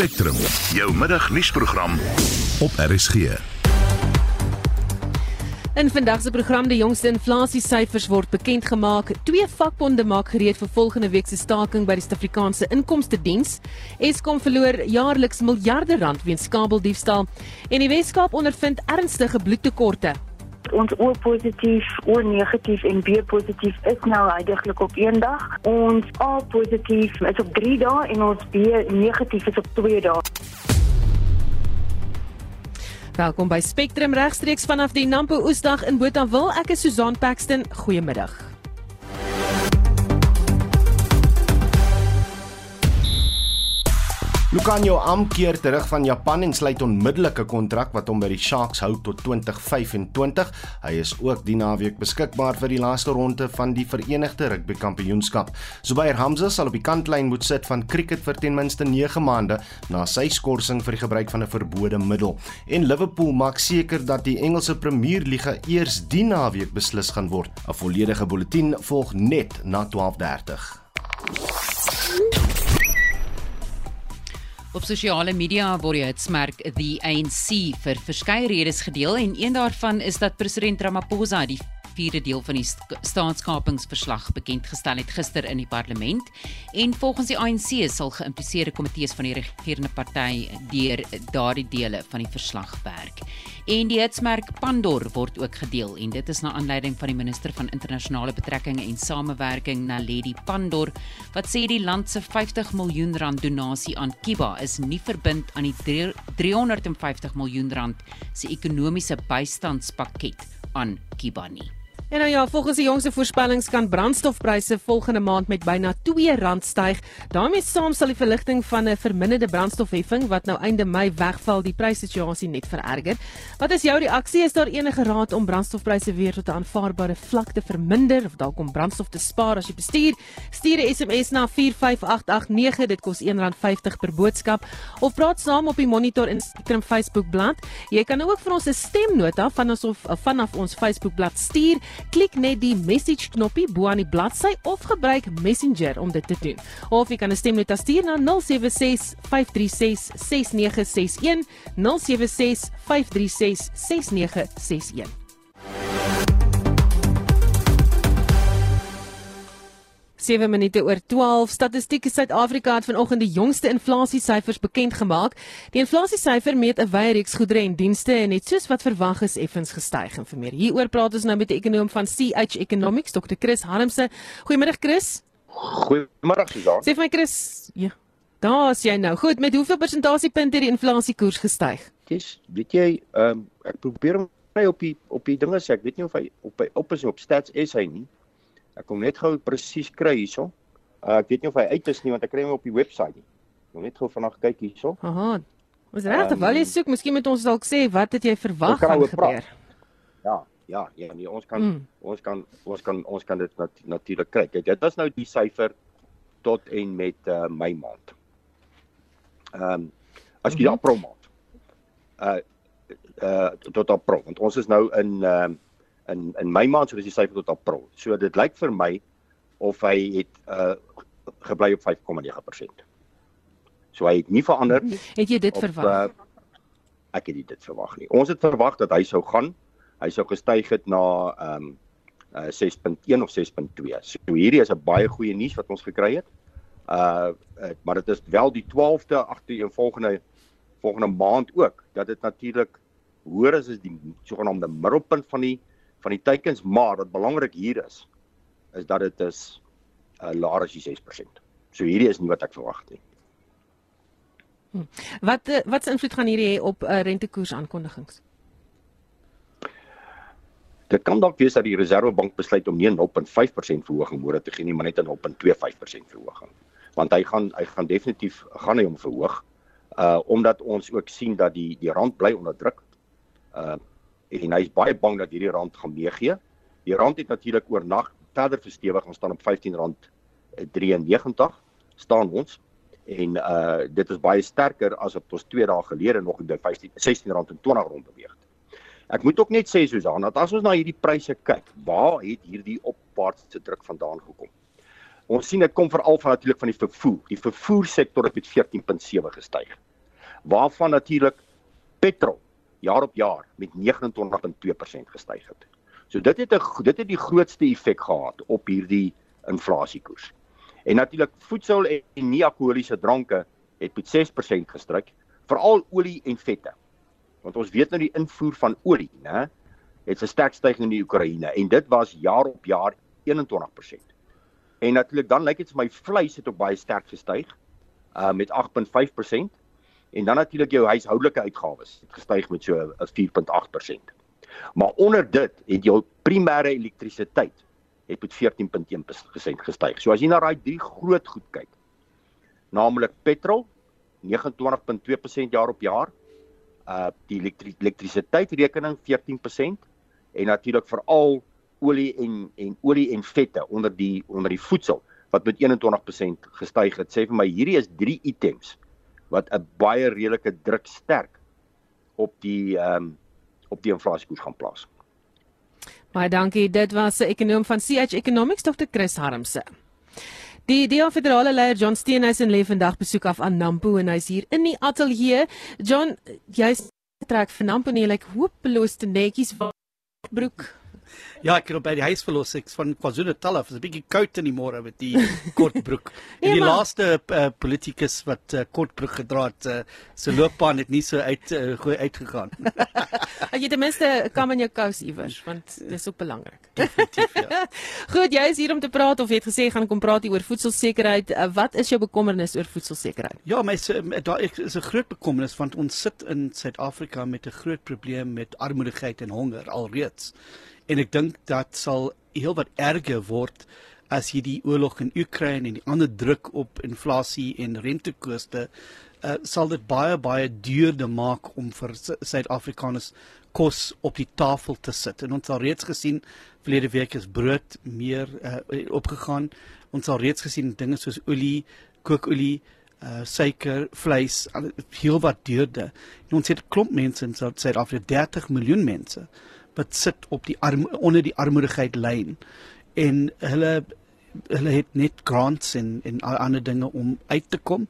Spectrum, jou middagnuusprogram op RSG. In vandag se program die jongste inflasiesyfers word bekend gemaak. Twee vakbonde maak gereed vir volgende week se staking by die Suid-Afrikaanse Inkomste Diens. Eskom verloor jaarliks miljarde rand weens kabeldiefstal en die Wes-Kaap ondervind ernstige bloedtekorte ons O positief, O negatief en B positief is nou heidaglik op een dag. Ons A positief is op 3 dae en ons B negatief is op 2 dae. Welkom by Spectrum regstreeks vanaf die Nampo Oesdag in Botawil. Ek is Susan Paxton. Goeiemiddag. Lucanio Am keer terug van Japan en sluit onmiddellik 'n kontrak wat hom by die Sharks hou tot 2025. Hy is ook die naweek beskikbaar vir die laaste ronde van die Verenigde Rugby Kampioenskap. Zubair Hamza sal op die kantlyn moet sit van cricket vir ten minste 9 maande na sy skorsing vir die gebruik van 'n verbode middel. En Liverpool maak seker dat die Engelse Premier Liga eers die naweek beslis gaan word. 'n Volledige bulletin volg net na 12:30. Op sosiale media word die hitsmerk The ANC vir verskeie redes gedeel en een daarvan is dat president Ramaphosa die vierde deel van die staatskapingsverslag bekend gestel het gister in die parlement en volgens die ANC sal geïmpliseerde komitees van die regerende party deur daardie dele van die verslag werk. En die hitsmerk Pandor word ook gedeel en dit is na aanleiding van die minister van internasionale betrekkinge en samewerking Naledi Pandor wat sê die land se 50 miljoen rand donasie aan Kiba is nie verbind aan die 350 miljoen rand se ekonomiese bystandspakket aan Kiba nie. En nou ja, volgens die jongste voorspellings kan brandstofpryse volgende maand met byna R2 styg. daarmee saam sal die verligting van 'n verminderde brandstofheffing wat nou einde Mei wegval, die prysituasie net vererger. Wat is jou reaksie? Is daar enige raad om brandstofpryse weer tot 'n aanvaarbare vlak te verminder of dalk om brandstof te spaar as jy bestuur? Stuur 'n SMS na 45889, dit kos R1.50 per boodskap of praat saam op die Monitor Instagram Facebook bladsy. Jy kan ook vir ons 'n stemnota van ons of vanaf ons Facebook bladsy stuur. Klik net die message knoppie bo aan die bladsy of gebruik Messenger om dit te doen. Of jy kan 'n stemnota stuur na 076 536 6961 076 536 6961. 7 minute oor 12 Statistiek Suid-Afrika het vanoggend die jongste inflasiesyfers bekend gemaak. Die inflasiesyfer meet 'n wye reeks goedere en dienste en het soos wat verwag is effens gestyg en vir meer. Hieroor praat ons nou met die ekonom van CH Economics, Dr. Chris Harmse. Goeiemiddag Chris. Goeiemôre Susan. Sê vir my Chris, ja. Daar's jy nou. Goed, met hoeveel persentasiepunte het die inflasiekoers gestyg? Dis, weet jy, ehm um, ek probeer hom net op die op die dinge sê. Ek weet nie of hy op op is op stats is hy nie. Ek kom net gou presies kry hierso. Uh, ek weet nie of hy uit is nie want ek kry hom op die webwerf nie. Ek wil net gou vanaand kyk hierso. Aha. Ons regtig, um, wil jy soek, miskien moet ons dalk sê wat het jy verwag gaan gebeur? Ja, ja, ja, nee, ons kan mm. ons kan ons kan ons kan dit nat, natuurlik kry. Kyk, dit was nou die syfer tot en met uh, Mei maand. Ehm um, as jy mm -hmm. April maand. Uh uh tot April want ons is nou in ehm uh, in in my maand so dis die syfer tot April. So dit lyk vir my of hy het uh gebly op 5,9%. So hy het nie verander nie. Het jy dit op, verwag? Uh, ek het dit verwag nie. Ons het verwag dat hy sou gaan. Hy sou gestyg het na ehm um, uh 6.1 of 6.2. So hierdie is 'n baie goeie nuus wat ons gekry het. Uh, uh maar dit is wel die 12de agter een volgende volgende maand ook dat dit natuurlik hoor as is die sogenaamde middelpunt van die van die teikens, maar wat belangrik hier is is dat dit is uh, laer as die 6%. So hierdie is nie wat ek verwag het nie. Hm. Wat uh, wat se invloed gaan hierdie hê op uh, rentekoers aankondigings? Dit kan dalk wees dat die Reserwebank besluit om nie 0.5% verhoging môre te gee nie, maar net 'n 0.25% verhoging. Want hy gaan hy gaan definitief gaan hy hom verhoog. Uh omdat ons ook sien dat die die rand bly onder druk. Uh en hy's baie bang dat hierdie rand gaan meegee. Die rand het natuurlik oornag verder verstewig en staan op R15.93 staan ons en uh dit is baie sterker as wat ons 2 dae gelede nog by R16 R20 rond beweeg het. Ek moet ook net sê Susan dat as ons na hierdie pryse kyk, waar het hierdie opwaartse druk vandaan gekom? Ons sien dit kom veral van natuurlik van die vervoer. Die vervoersektor het met 14.7 gestyg. waarvan natuurlik petrol jaar op jaar met 29.2% gestyg het. So dit het 'n dit het die grootste effek gehad op hierdie inflasiekoers. En natuurlik voedsel en nie alkoholiese dranke het met 6% gestyg, veral olie en vette. Want ons weet nou die invoer van olie, né, het 'n sterk stygings in die Oekraïne en dit was jaar op jaar 21%. En natuurlik dan lyk dit vir my vleis het ook baie sterk gestyg uh met 8.5% en dan natuurlik jou huishoudelike uitgawes het gestyg met so 'n 4.8%. Maar onder dit het jou primêre elektrisiteit het met 14.1% gestyg. So as jy na daai drie groot goed kyk, naamlik petrol 29.2% jaar op jaar, uh die elektri elektrisiteitsrekening 14% en natuurlik veral olie en en olie en vette onder die onder die voedsel wat met 21% gestyg het. Sê vir my hierdie is drie items wat 'n baie redelike druk sterk op die ehm um, op die inflasiekoers gaan plaas. Baie dankie. Dit was 'n ekonom van CH Economics Dr. Chris Harmse. Die DA federale leier John Steenhuisen lê vandag besoek af aan Nampo en hy's hier in die ateljee. John, jy's trek vir Nampo en jy lyk hopeloos te netjies broek. Ja, ek het op by die huis verlos ek van KwaZulu-Natal af. Dit is 'n bietjie koud in die môre met die kort broek. En die ja, laaste uh, politikus wat uh, kort broek gedra het, uh, se loopbaan het nie so uit uh, goeie uitgegaan. Ek het ten minste kam in jou kous iewers, want dit is ook belangrik. Definitief, ja. Goed, jy is hier om te praat of jy het gesê gaan kom praat oor voedselsekerheid. Uh, wat is jou bekommernis oor voedselsekerheid? Ja, my daar is 'n groot bekommernis want ons sit in Suid-Afrika met 'n groot probleem met armoedigheid en honger alreeds en ek dink dat sal heel wat erger word as hierdie oorlog in Oekraïne en die ander druk op inflasie en rentekoste uh, sal dit baie baie duurder maak om vir Suid-Afrikaners kos op die tafel te sit. En ons het reeds gesien verlede week is brood meer uh, opgegaan. Ons het reeds gesien dinge soos olie, kookolie uh suiker, vleis, heel wat duurder. En ons het klomp mense in Suid-Afrika, 30 miljoen mense wat sit op die arm onder die armoedigheid lyn. En hulle hulle het net grants en en ander dinge om uit te kom.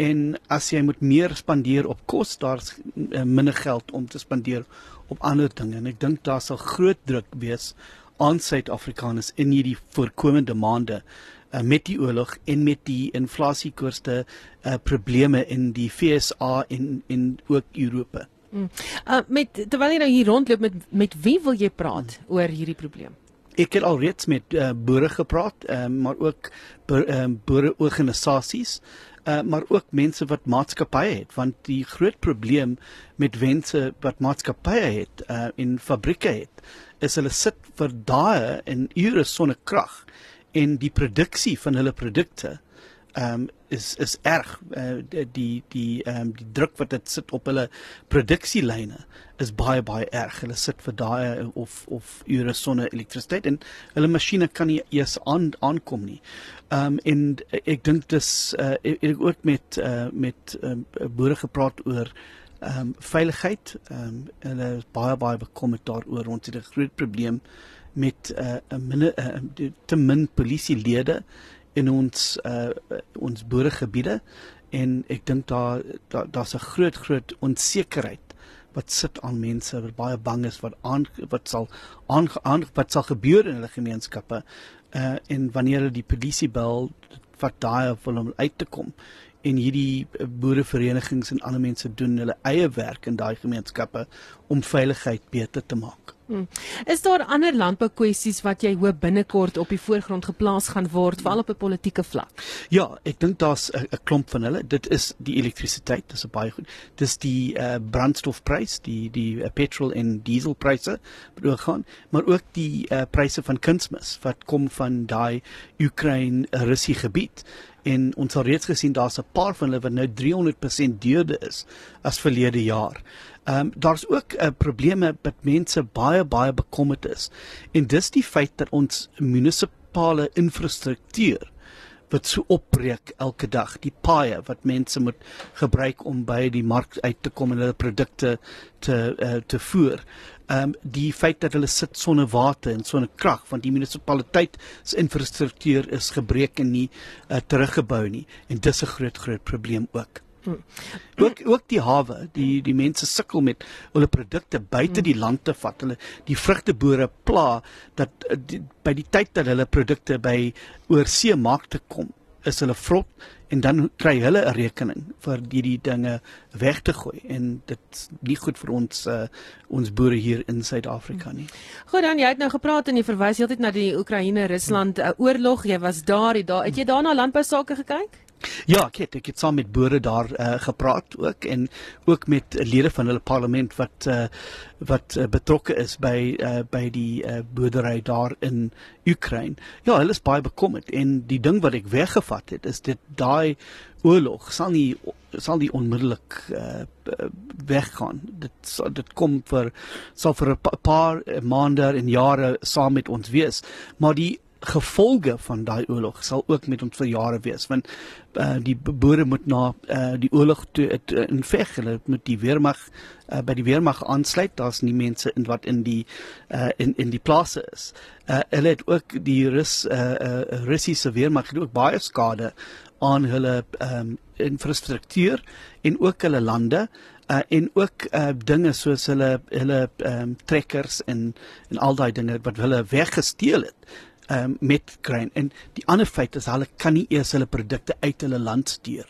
En as jy moet meer spandeer op kos daar's uh, minder geld om te spandeer op ander dinge. En ek dink daar sal groot druk wees aan Suid-Afrikaners in hierdie voorkomende maande uh, met die oorlog en met die inflasiekoerste uh, probleme in die FSA en in ook Europa. Mm. Uh met terwyl jy nou hier rondloop met met wie wil jy praat mm. oor hierdie probleem? Ek het alreeds met uh, boere gepraat, uh, maar ook uh, boereorganisasies, uh, maar ook mense wat maatskappye het, want die groot probleem met mense wat maatskappye het uh, en fabrieke het, is hulle sit vir dae en ure sonder krag en die produksie van hulle produkte ehm um, is is erg uh, die die ehm um, die druk wat dit sit op hulle produksielyne is baie baie erg. Hulle sit vir daai of of ure sonder elektrisiteit en hulle masjiene kan nie eers aan aankom nie. Ehm um, en ek dink dis uh, ek het ook met uh, met um, boere gepraat oor ehm um, veiligheid. Ehm um, hulle is baie baie bekommerd daaroor. Ons het 'n groot probleem met 'n uh, min uh, te min polisielede in ons uh ons boeregebiede en ek dink daar daar's da 'n groot groot onsekerheid wat sit aan mense wat baie bang is wat aan wat sal aan, aan wat sal gebeur in hulle gemeenskappe uh en wanneer hulle die polisie bel wat daai wil om uit te kom en hierdie boereverenigings en ander mense doen hulle eie werk in daai gemeenskappe om veiligheid beter te maak. Hmm. Is daar ander landboukwessies wat jy hoop binnekort op die voorgrond geplaas gaan word veral op 'n politieke vlak? Ja, ek dink daar's 'n klomp van hulle. Dit is die elektrisiteit, dis baie goed. Dis die uh, brandstofprys, die die uh, petrol en dieselpryse wat ook gaan, maar ook die uh, pryse van kunsmis wat kom van daai Oekraïne-Russie gebied en ons het reeds gesien daar's 'n paar van hulle wat nou 300% duurder is as verlede jaar. Ehm um, daar's ook 'n uh, probleme wat mense baie baie bekommerd is. En dis die feit dat ons munisipale infrastruktuur wat so opbreek elke dag, die paaie wat mense moet gebruik om by die mark uit te kom en hulle produkte te uh, te voer. Ehm um, die feit dat hulle sit sonder water en sonder krag want die munisipaliteit se infrastruktuur is gebreek en nie uh, teruggebou nie en dis 'n groot groot probleem ook. Hmm. Ook ook die hawe, die die mense sukkel met hulle produkte buite hmm. die land te vat. Hulle die vrugteboere pla dat die, by die tyd dat hulle produkte by oorsee markte kom, is hulle vrot en dan kry hulle 'n rekening vir hierdie dinge weg te gooi en dit nie goed vir ons uh, ons boere hier in Suid-Afrika nie. Goed dan jy het nou gepraat en jy verwys heeltyd na die Oekraïne-Rusland uh, oorlog. Jy was daar, jy daar het jy daarna landbou sake gekyk? Ja, ek het ek het saam met boere daar uh, gepraat ook en ook met lede van hulle parlement wat uh, wat uh, betrokke is by uh, by die uh, boerdery daar in Oekraïne. Ja, hulle is baie bekommerd en die ding wat ek weggevat het is dit daai oorlog sal nie sal nie onmiddellik uh, weggaan. Dit dit kom vir sal vir 'n paar maande en jare saam met ons wees. Maar die gevolge van daai oorlog sal ook met ons vir jare wees want uh, die boere moet na uh, die oorlog toe uh, in veg hulle moet die weermag uh, by die weermag aansluit. Daar's nie mense in wat in die uh, in in die plase is. Uh, hulle het ook die rus uh, uh, russiese weermag het ook baie skade aan hulle um, infrastruktuur en ook hulle lande uh, en ook uh, dinge soos hulle hulle um, trekkers en en al daai dinge wat hulle weggesteel het um, met grain en die ander feit is hulle kan nie eers hulle produkte uit hulle land stuur.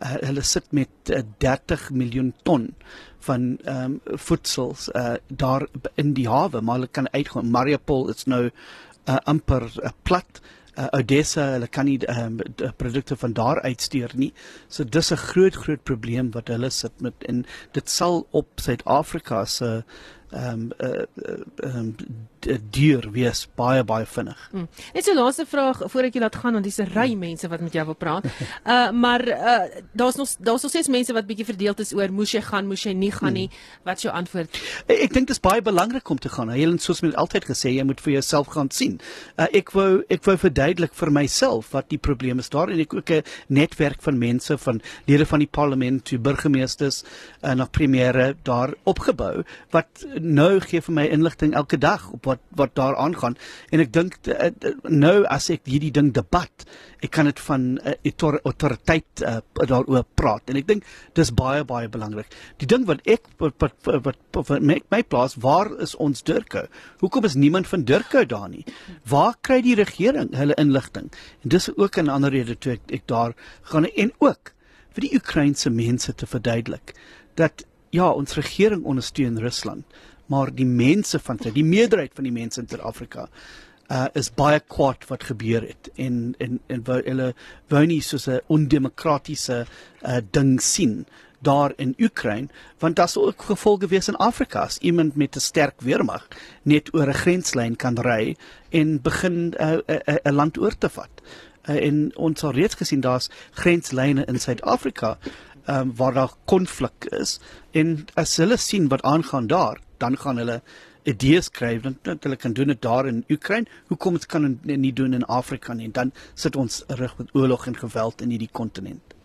Uh, hulle sit met uh, 30 miljoen ton van ehm um, voedsels uh, daar in die hawe, maar hulle kan uitgaan. Mariupol is nou uh, amper uh, plat. Uh, Odessa, hulle kan nie ehm um, produkte van daar uitstuur nie. So dis 'n groot groot probleem wat hulle sit met en dit sal op Suid-Afrika se ehm um, uh, uh, um, duur wees baie baie vinnig. Hmm. Net so laaste vraag voor ek jy laat gaan want dis 'n ry mense wat met jou wil praat. Uh maar uh daar's nog daar's nog steeds mense wat bietjie verdeeld is oor moes jy gaan, moes jy nie gaan nie. Hmm. Wat is jou antwoord? Ek, ek dink dit is baie belangrik om te gaan. Helen soos met altyd gesê jy moet vir jouself gaan sien. Uh ek wou ek wou verduidelik vir myself wat die probleem is daar en ek ook 'n netwerk van mense van lede van die parlement, toe burgemeesters en uh, na premiere daar opgebou wat nou gee vir my inligting elke dag op wat wat daar aangaan. En ek dink uh, nou as ek hierdie ding debat ek kan dit van uh, autoriteit uh, daaroor praat. En ek dink dis baie baie belangrik. Die ding wat ek wat wat, wat, wat my, my plaas waar is ons Durke hoekom is niemand van Durke daar nie? Waar kry die regering hulle inligting? En dis ook 'n ander rede toe ek, ek daar gaan en ook vir die Oekraïense mense te verduidelik dat ja ons regering ondersteun Rusland maar die mense van sy, die meerderheid van die mense in Suid-Afrika uh is baie kwaad wat gebeur het en en en wou hulle wou nie soos 'n ondemokratiese uh ding sien daar in Oekraïne want daar sou ook gevolge wees in Afrika as iemand met 'n sterk weermag net oor 'n grenslyn kan ry en begin 'n uh, 'n uh, uh, land oor te vat. Uh, en ons het reeds gesien daar's grenslyne in Suid-Afrika um, waar daar konflik is en as hulle sien wat aangaan daar dan gaan hulle idees skryf. Dan dat hulle kan doen dit daar in Oekraïne. Hoekom dit kan hulle nie doen in Afrika nie? Dan sit ons rig met oorlog en geweld in hierdie kontinent.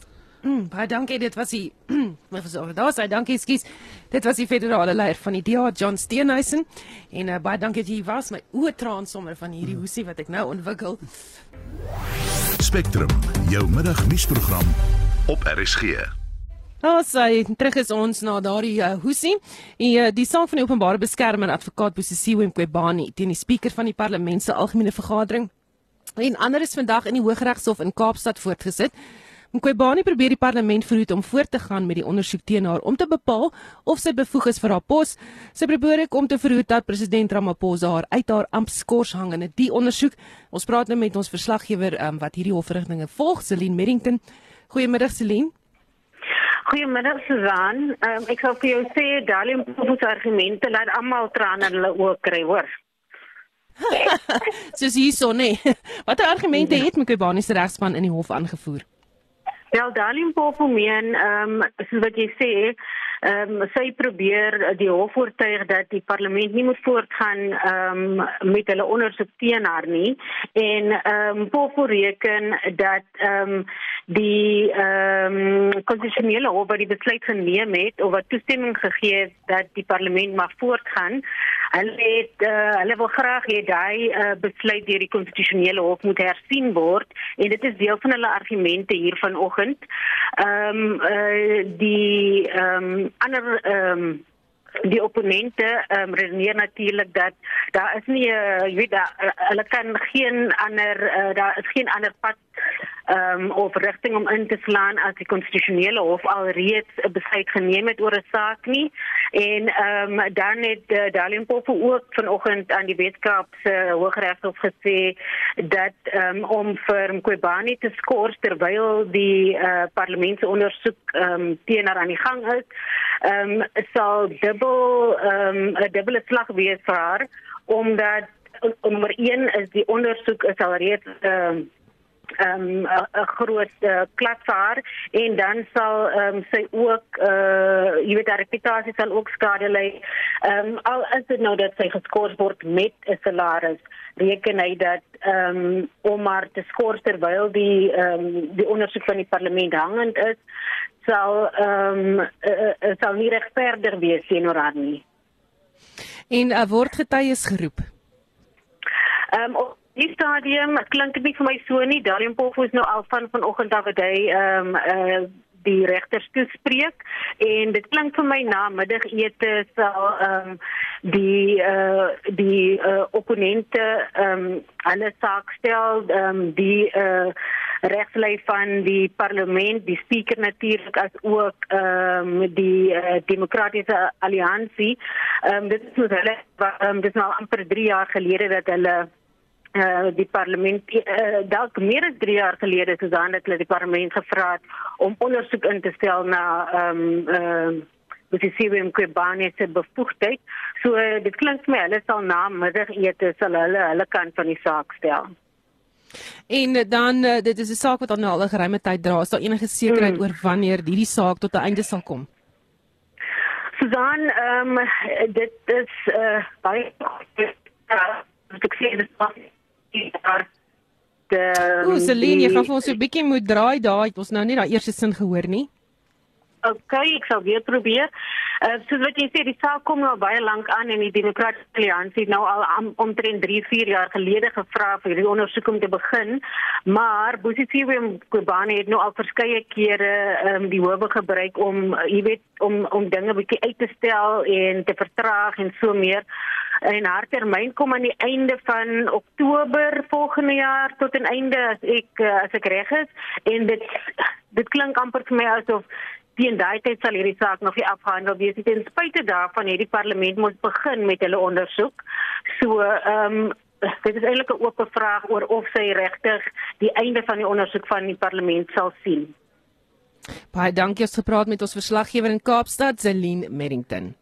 Mm, baie dankie. Dit was die wat was oor daar sê dankie skus. Dit was die federale leier van die DA John Steenhuisen. En uh, baie dankie dat jy was. My oë traan sommer van hierdie hoesie wat ek nou ontwikkel. Spectrum jou middagnuusprogram op RSG Nou sy terug is ons na daardie uh, hoesie. Die uh, die saak van die openbare beskermer advokaat Bosisiwe Mqobani teen die spreker van die parlement se algemene vergadering en ander is vandag in die Hooggeregshof in Kaapstad voortgesit. Mqobani probeer die parlement verhoed om voort te gaan met die ondersoek teen haar om te bepaal of sy bevoeg is vir haar pos. Sy probeer ook om te verhoed dat president Ramaphosa haar uit haar amptskors hang in die ondersoek. Ons praat nou met ons verslaggewer um, wat hierdie hofverrigtinge volg, Celine Merrington. Goeiemiddag Celine. Goeiemiddag Susan. Um, ek sou vir jou sê Dalium se argumente laat almal trane in hulle oë kry, hoor. Soos hierso nee. Watter argumente het Mqobani se regspan in die hof aangevoer? Wel Dalium Popo meen, ehm um, soos wat jy sê, ehm um, sy probeer die hof oortuig dat die parlement nie moet voortgaan ehm um, met hulle ondersoek teen haar nie. En ehm um, Popo reken dat ehm um, die ehm um, konstitusionele hof wat die besluit geneem het of wat toestemming gegee het dat die parlement mag voortgaan hulle het uh, hulle wil graag hê daai uh, besluit deur die konstitusionele hof moet hersien word en dit is deel van hulle argumente hier vanoggend. Ehm um, uh, die ehm um, ander ehm um, die opponente ehm um, redeneer natuurlik dat daar is nie uh, jy weet daar, hulle kan geen ander uh, daar is geen ander pad um, of rigting om in te slaan as die konstitusionele hof alreeds 'n besluit geneem het oor 'n saak nie. En ehm um, dan het uh, Darlene Pope ook vanoggend aan die Weskaap se uh, Hooggeregshof gesê dat um, om vir Mqobani te skors terwyl die uh, parlementsondersoek ehm um, teenoor aan die gang is ehm um, sal dubbel ehm um, 'n dubbele slag wees vir haar omdat nommer 1 is die ondersoek is alreeds ehm um, ehm um, 'n groot uh, vir haar en dan sal ehm um, sy ook eh uh, jy weet haar reputasie sal ook skade ly. Ehm um, al is dit nou dat sy geskort word met 'n salaris, reken hy dat ehm um, om haar te skort terwyl die ehm um, die ondersoek van die parlement hangend is, sal ehm um, uh, uh, sal nie regverdig wees teenoor haar nie. En uh, word getuies geroep. Ehm um, Die stadium klink dit nie vir my so nie. Dalium Pofu is nou al van vanoggend af wat hy ehm um, uh, die regters toespreek. En dit klink vir my na middagete sal ehm um, die eh uh, die uh, opponente ehm um, hulle saak stel. Ehm um, die eh uh, regslei van die parlement die spreker natuurlik as ook ehm um, die uh, demokratiese alliansie ehm um, dit is hulle um, dit is nou amper 3 jaar gelede dat hulle uh, die parlement uh, dalk meer as 3 jaar gelede het dan dat hulle die parlement gevra het om ondersoek in te stel na ehm um, ehm uh, wat is hier in Kobane se bevoegdheid. So uh, dit klink my hulle sal na middagete sal hulle hulle kant van die saak stel. En dan dit is 'n saak wat al nou al 'n geruime tyd dra. Is daar enige sekerheid hmm. oor wanneer hierdie saak tot 'n einde sal kom? Susan, ehm um, dit is uh baie ek sê dit is Ooh, Celine, jy gaan vir ons so 'n bietjie moet draai daai. Ons nou nie daai eerste sin gehoor nie. OK, ek sal weer probeer. Uh, soos wat jy sê, die saak kom nou baie lank aan en die Demokratiese Alliansie het nou al omtrent 3, 4 jaar gelede gevra vir die ondersoek om te begin, maar Bosisiwe Kobane het nou al verskeie kere um, die howe gebruik om, uh, jy weet, om om dinge bietjie uit te stel en te vertraag en so meer. En haar termyn kom aan die einde van Oktober volgende jaar tot 'n einde as ek uh, as ek reg is en dit dit klink amper vir my asof teen daai tyd sal hierdie saak nog nie afgehandel wees nie. Ten spyte daarvan het die parlement moet begin met hulle ondersoek. So, ehm um, dit is eintlik 'n oop vraag oor of sy regtig die einde van die ondersoek van die parlement sal sien. Baie dankie het gepraat met ons verslaggewer in Kaapstad, Zelin Merrington.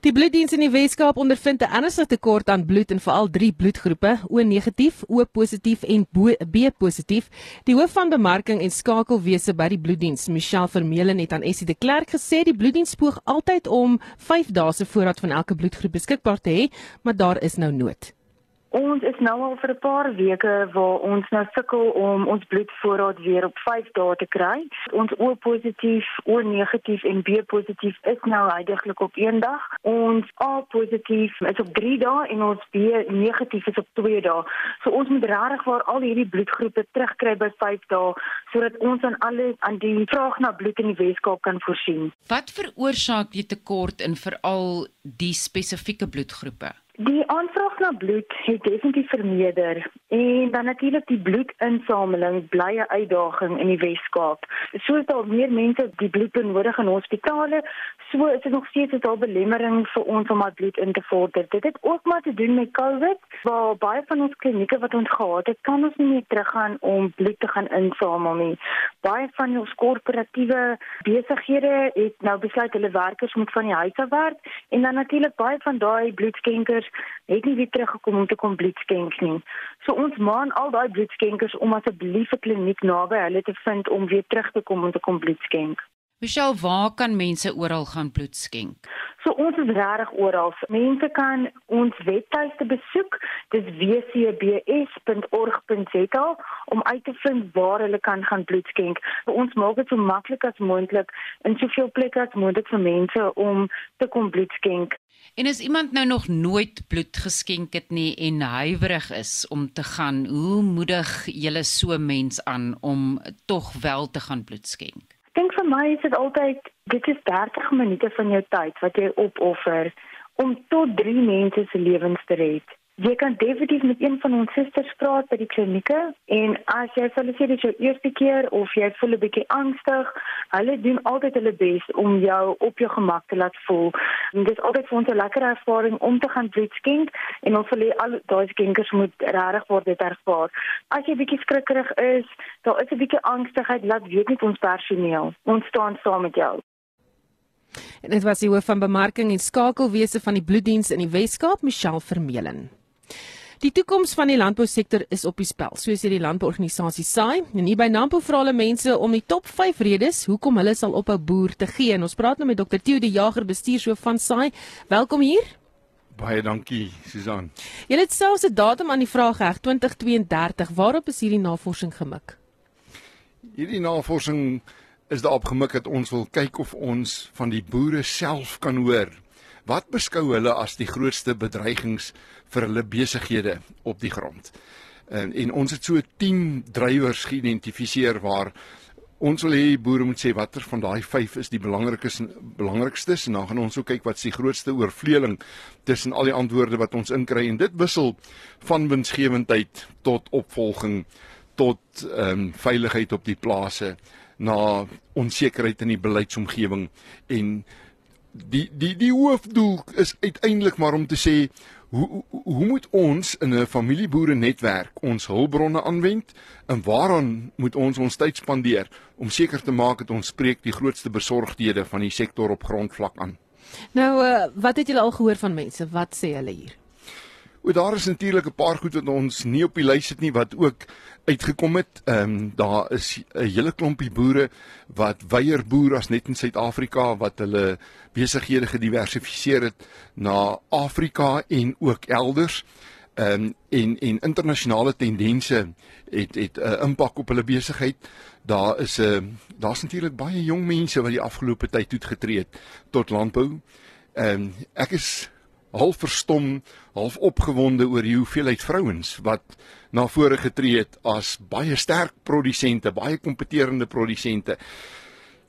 Die bloeddiens in die Weskaap ondervind 'n ernstige tekort aan bloed in veral drie bloedgroepe: O negatief, O positief en B positief. Die hoof van bemarking en skakelwese by die bloeddiens, Michelle Vermeulen het aan Essie de Klerk gesê die bloeddiens poog altyd om 5 dae se voorraad van elke bloedgroep beskikbaar te hê, maar daar is nou nood. Ons is nou al vir 'n paar weke waar ons nou sukkel om ons bloedvoorraad weer op 5 dae te kry. Ons O positief, O negatief en B positief is nou heidaglik op 1 dag. Ons A positief is op 3 dae en ons B negatief is op 2 dae. So ons moet regtig waar al hierdie bloedgroepe terugkry by 5 dae sodat ons aan alle aan die vraag na bloed in die Weskaap kan voorsien. Wat veroorsaak die tekort in veral die spesifieke bloedgroepe? Die aanvraag na bloed het definitief vermeerder en dan natuurlik die bloedinsameling bly 'n uitdaging in die Wes-Kaap. Soos daar meer mense die bloed benodig in hospitale, so is dit nog steeds 'n belemmering vir ons om al bloed in te vorder. Dit het ook maar te doen met COVID, waar baie van ons klinieke wat ons gehad het, kan ons nie meer teruggaan om bloed te gaan insamel nie. Baie van ons korporatiewe besighede het nou besluit hulle werkers moet van die huis af werk en dan natuurlik baie van daai bloedskenkers het nie weer teruggekom om te kom bloed skenk nie. So ons maan al daai bloedskenkers om asseblief 'n kliniek naby hulle te vind om weer terug te kom om te kom bloed skenk. Michelle, waar kan mense oral gaan bloed skenk? So ons is regtig oral. Mense kan ons webtuiste besoek. Dis wcbs.org.za om uit te vind waar hulle kan gaan bloed skenk. So ons maak dit so maklik as moontlik in soveel plekke as moontlik vir mense om te kom bloed skenk. En as iemand nou nog nooit bloed geskenk het nie en huiwerig is om te gaan, hoe moedig jy so mens aan om tog wel te gaan bloed skenk? Ek dink vir my is dit altyd dit is 30 minute van jou tyd wat jy opoffer om tot 3 mense se lewens te red. Jy kan definitief met een van ons susters praat by die klinieke en as jy sê dit is jou eerste keer of jy voel 'n bietjie angstig, hulle doen altyd hulle bes om jou op jou gemak te laat voel. En dit is altyd vir ons 'n lekker ervaring om te gaan bloed skenk en ons wil hê al daai skenkers moet regtig word dit ervaar. As jy bietjie skrikkerig is, daar is 'n bietjie angstigheid, laat weet net ons personeel. Ons staan saam met jou. En dit was die hoof van bemarking en skakelwese van die bloeddiens in die Wes-Kaap, Michelle Vermeulen. Die toekoms van die landbousektor is op die spel, soos hierdie landbouorganisasie SAI. En hier by Nampo vra hulle mense om die top 5 redes hoekom hulle sal ophou boer te gee. En ons praat nou met Dr. Theo de Jager, bestuurshoof van SAI. Welkom hier. Baie dankie, Susan. Jy het selfs 'n datum aan die vraag geheg, 2032. Waarop is hierdie navorsing gemik? Hierdie navorsing is daarop gemik dat ons wil kyk of ons van die boere self kan hoor wat beskou hulle as die grootste bedreigings vir hulle besighede op die grond. En, en ons het so 10 drywers geïdentifiseer waar ons wil hê boere moet sê watter van daai 5 is die belangrikste belangrikstes. En dan gaan ons ook kyk wat is die grootste oorvleueling tussen al die antwoorde wat ons inkry. En dit wissel van winsgewendheid tot opvolging tot ehm um, veiligheid op die plase na onsekerheid in die beleidsomgewing. En die die die hoofdoel is uiteindelik maar om te sê hoe hoe moet ons in 'n familieboere netwerk ons hulpbronne aanwend en waaraan moet ons ons tyd spandeer om seker te maak dat ons spreek die grootste besorgdhede van die sektor op grondvlak aan. Nou uh, wat het julle al gehoor van mense? Wat sê hulle hier? O, daar is natuurlik 'n paar goed wat ons nie op die lys het nie wat ook uitgekom het. Ehm um, daar is 'n hele klompie boere wat weier boer as net in Suid-Afrika wat hulle besighede gediversifiseer het na Afrika en ook elders. Ehm um, en en internasionale tendense het het 'n uh, impak op hulle besigheid. Daar is 'n uh, daar's natuurlik baie jong mense wat die afgelope tyd toegetree het tot landbou. Ehm um, ek is half verstom, half opgewonde oor die hoeveelheid vrouens wat na vore getree het as baie sterk produsente, baie kompeterende produsente.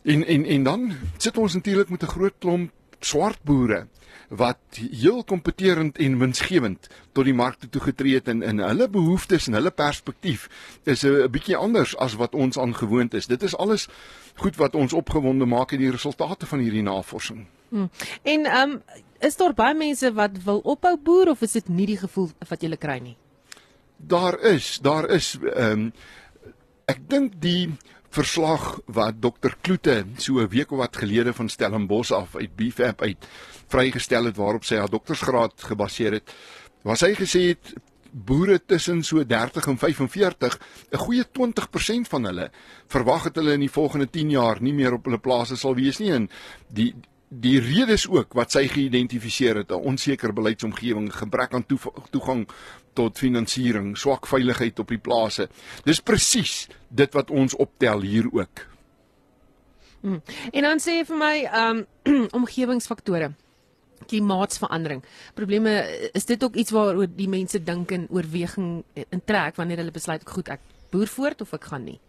En en en dan sit ons natuurlik met 'n groot klomp swart boere wat heel kompeterend en winsgewend tot die markte toe getree het en in hulle behoeftes en hulle perspektief is 'n bietjie anders as wat ons aangewoond is. Dit is alles goed wat ons opgewonde maak in die resultate van hierdie navorsing. Hmm. En ehm um, is daar baie mense wat wil ophou boer of is dit nie die gevoel wat jy kry nie? Daar is, daar is ehm um, ek dink die verslag wat dokter Kloete so 'n week of wat gelede van Stellenbosch af uit BFAP uit vrygestel het waarop sy haar doktorsgraad gebaseer het, was hy gesê het boere tussen so 30 en 45, 'n goeie 20% van hulle verwag dat hulle in die volgende 10 jaar nie meer op hulle plase sal wees nie en die die redes ook wat sy geïdentifiseer het, 'n onseker beleidsomgewing, gebrek aan toegang tot finansiering, swak veiligheid op die plase. Dis presies dit wat ons optel hier ook. Hmm. En dan sê vir my, um, omgewingsfaktore klimaatsverandering. Probleme is dit ook iets waaroor die mense dink en oorweging in trek wanneer hulle besluit goed ek boer voort of ek gaan nie.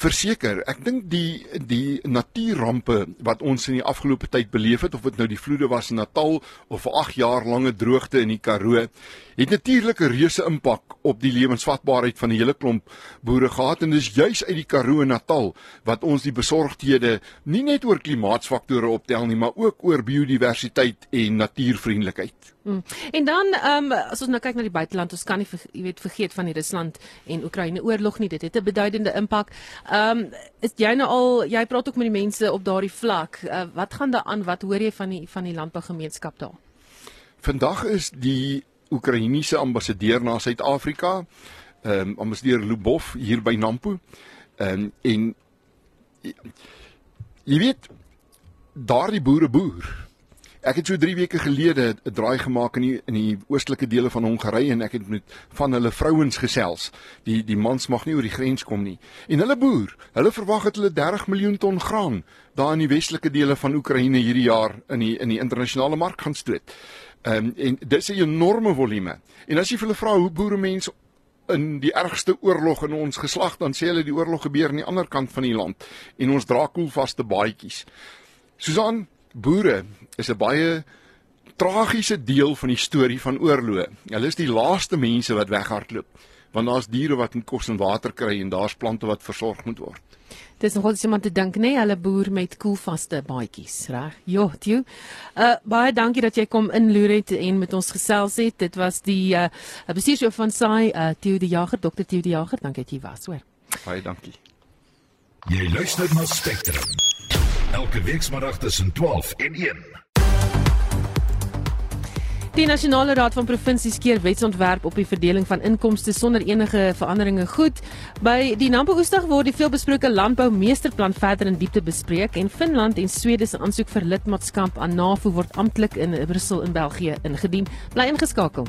Verseker, ek dink die die natuurrampe wat ons in die afgelope tyd beleef het of dit nou die vloede was in Natal of 'n 8 jaar lange droogte in die Karoo, het natuurlik 'n reuse impak op die lewensvatbaarheid van 'n hele klomp boere gehad en dis juis uit die Karoo en Natal wat ons die besorgdhede nie net oor klimaatsfaktore optel nie, maar ook oor biodiversiteit en natuurvriendelikheid. Hmm. En dan ehm um, as ons nou kyk na die buiteland, ons kan nie jy weet vergeet van die Rusland en Oekraïne oorlog nie. Dit het 'n beduidende impak. Ehm um, is jy nou al jy praat ook met die mense op daardie vlak. Uh, wat gaan daar aan? Wat hoor jy van die van die landbougemeenskap daar? Vandag is die Oekraïense ambassadeur na Suid-Afrika, ehm um, ambassadeur Lubov hier by Nampo. Ehm um, en Jy weet daardie boere boer. Ek het so 3 weke gelede 'n draai gemaak in die in die oostelike dele van Hongarye en ek het met van hulle vrouens gesels. Die die mans mag nie oor die grens kom nie. En hulle boer, hulle verwag dat hulle 30 miljoen ton graan daar in die westelike dele van Oekraïne hierdie jaar in die in die internasionale mark gaan stoot. Ehm um, en dis 'n enorme volume. En as jy vir hulle vra hoe boere mense in die ergste oorlog in ons geslag dan sê hulle die oorlog gebeur aan die ander kant van die land en ons dra koelvaste baadjies. Susan, boere is 'n baie tragiese deel van die storie van oorloë. Hulle is die laaste mense wat weghardloop want daar's diere wat in kos en water kry en daar's plante wat versorg moet word. Dis nogal iemand te dink, nê, nee, hulle boer met koelvaste baadjies, reg? Jo, jy. Uh baie dankie dat jy kom inloer het en met ons gesels het. Dit was die uh bestuurshoof van SAI, uh Theo die Jager, Dr. Theo die Jager. Dankie dat jy was, hoor. Baie dankie. Jy luister na Spectrum. Elke week saterdag tussen 12 en 1. Die Nasionale Raad van Provinsies keer wetsontwerp op die verdeling van inkomste sonder enige veranderinge goed. By die Nampo Oosdag word die veelbesproke landbou meesterplan verder in diepte bespreek en Finland en Swede se aansoek vir lidmaatskap aan NAVO word amptelik in Brussel in België ingedien. Bly ingeskakel.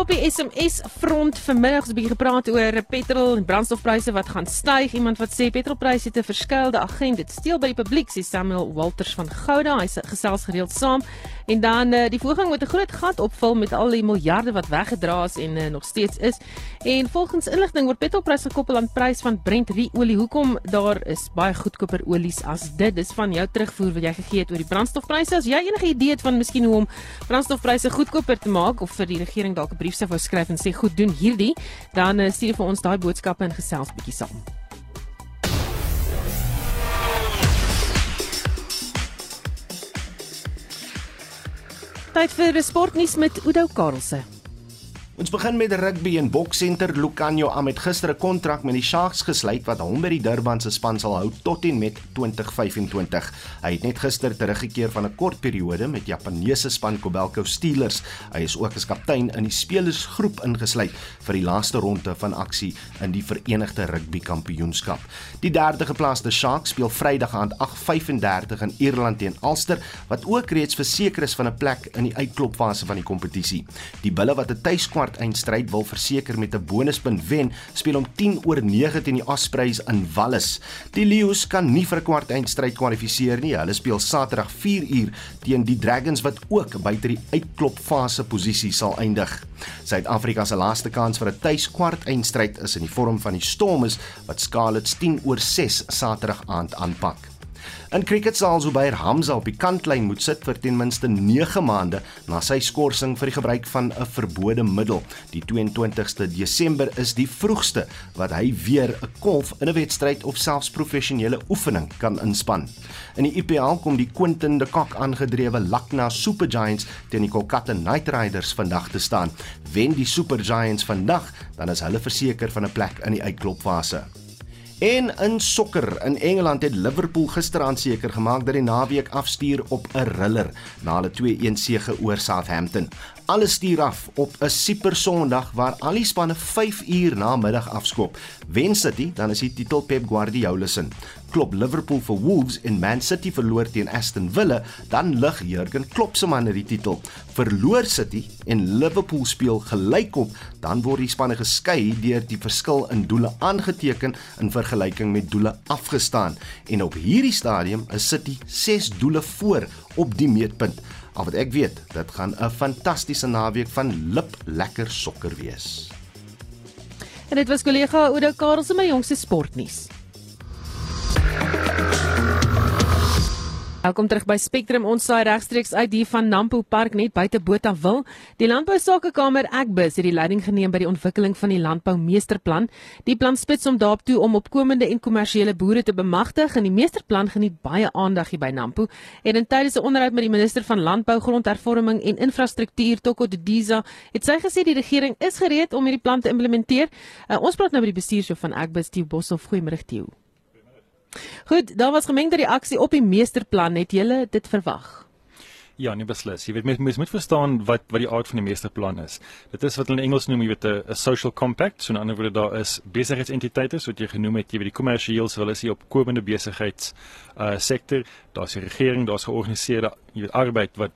Op die SMS front vanmiddag het 'n bietjie gepraat oor petrol en brandstofpryse wat gaan styg. Iemand wat sê petrolpryse het 'n verskeelde agent. Dit steel by die publiek, sê Samuel Walters van Gouda. Hy sê gesels gereeld saam. En dan uh, die voorgang met 'n groot gat opvul met al die miljarde wat weggedra is en uh, nog steeds is. En volgens inligting word petrolpryse gekoppel aan prys van Brent olie. Hoekom daar is baie goedkoper olies as dit? Dis van jou terugvoer wat jy gegee het oor die brandstofpryse. As jy enige idee het van miskien hoe om brandstofpryse goedkoper te maak of vir die regering dalk 'n brief sou wou skryf en sê goed doen hierdie, dan uh, stuur vir ons daai boodskappe en gesels bietjie saam. Tyd vir sportnuus met Udo Karlse. Ons begin met rugby en boksenter Lucanio Am het gister 'n kontrak met die Sharks gesluit wat hom by die Durban se span sal hou tot en met 2025. Hy het net gister teruggekeer van 'n kort periode met Japaneese span Kobelco Steelers. Hy is ook as kaptein in die spelersgroep ingesluit vir die laaste ronde van aksie in die Verenigde Rugby Kampioenskap. Die derde geplaaste Sharks speel Vrydag aand 8:35 in Ierland teen Ulster wat ook reeds verseker is van 'n plek in die uitklopfase van die kompetisie. Die Bulle wat 'n tuiskwart kwart eindstryd wil verseker met 'n bonuspunt wen, speel om 10 oor 9 teen die Ospreys in Wallis. Die Lions kan nie vir 'n kwart eindstryd kwalifiseer nie. Hulle speel Saterdag 4 uur teen die Dragons wat ook buite die uitklopfase posisie sal eindig. Suid-Afrika se laaste kans vir 'n tuiskwart eindstryd is in die vorm van die Stormers wat Scarlets 10 oor 6 Saterdag aand aanpak. In cricket sal Zubair Hamza op die kantlyn moet sit vir ten minste 9 maande na sy skorsing vir die gebruik van 'n verbode middel. Die 22ste Desember is die vroegste wat hy weer 'n kolf in 'n wedstryd of selfs professionele oefening kan inspan. In die IPL kom die Quentin de Kock aangedrewe Lucknow Super Giants teen die Kolkata Knight Riders vandag te staan. Wen die Super Giants vandag, dan is hulle verseker van 'n plek in die uitklopfase. En in sokker in Engeland het Liverpool gisteraand seker gemaak dat die naweek afstuur op 'n riller na hulle 2-1 sege oor Southampton. Alles stuur af op 'n super Sondag waar al die spanne 5 uur na middag afskop. Wen City, dan is die titel Pep Guardiola se. Klop Liverpool vir Wolves en Man City verloor teen Aston Villa, dan lig Jurgen Klopp se manne die titel. Verloor City en Liverpool speel gelykop, dan word die spanne geskei deur die verskil in doele aangeteken in vergelyking met doele afgestaan. En op hierdie stadium is City 6 doele voor op die meetpunt. Al wat ek weet, dit gaan 'n fantastiese naweek van lip lekker sokker wees. En dit was kollega Oudo Karel se my jongste sportnuus. Welkom terug by Spectrum. Ons saai regstreeks uit hier van Nampo Park net buite Botawil. Die Landbou Sakekamer Agbus het die leiding geneem by die ontwikkeling van die Landbou Meesterplan. Die plan spits om daarop toe om opkomende en kommersiële boere te bemagtig en die Meesterplan geniet baie aandag hier by Nampo. En in tydens 'n onderhoud met die minister van Landbou, Grondhervorming en Infrastruktuur, Toko Didiza, het sy gesê die regering is gereed om hierdie plan te implementeer. Uh, ons praat nou met die bestuurshoof van Agbus, Tieu Boshoff. Goeiemôre, Tieu. Goed, daar was gemengde reaksie op die meesterplan. Het julle dit verwag? Ja, nee beslis. Jy weet mens, mens moet verstaan wat wat die aard van die meesterplan is. Dit is wat hulle in Engels noem, jy weet 'n social compact. So 'n ander woord daar is besigheidsentiteite soos jy genoem het, jy weet die kommersieel, so hulle is die opkomende besigheids uh sektor. Daar's die regering, daar's georganiseerde jy weet arbeid wat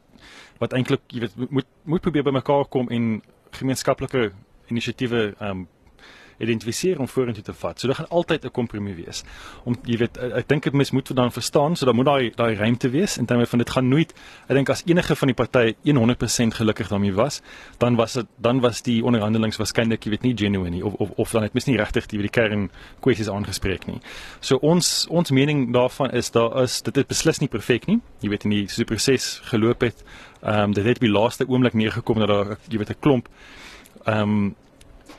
wat eintlik jy weet moet moet probeer bymekaar kom en gemeenskaplike inisiatiewe ehm um, identifiseer om vorentoe te vat. So dit gaan altyd 'n kompromie wees. Om jy weet ek dink dit mens moet dan verstaan, so dan moet daai daai ruimte wees in terme van dit gaan nooit ek dink as enige van die partye 100% gelukkig daarmee was, dan was dit dan was die onderhandelinge waarskynlik jy weet nie genuine nie of of of dan het mens nie regtig die die kern kwessies aangespreek nie. So ons ons mening daarvan is daar is dit is beslis nie perfek nie. Jy weet in die so proses geloop het. Ehm um, dit het by laaste oomblik neergekom dat daar jy weet 'n klomp ehm um,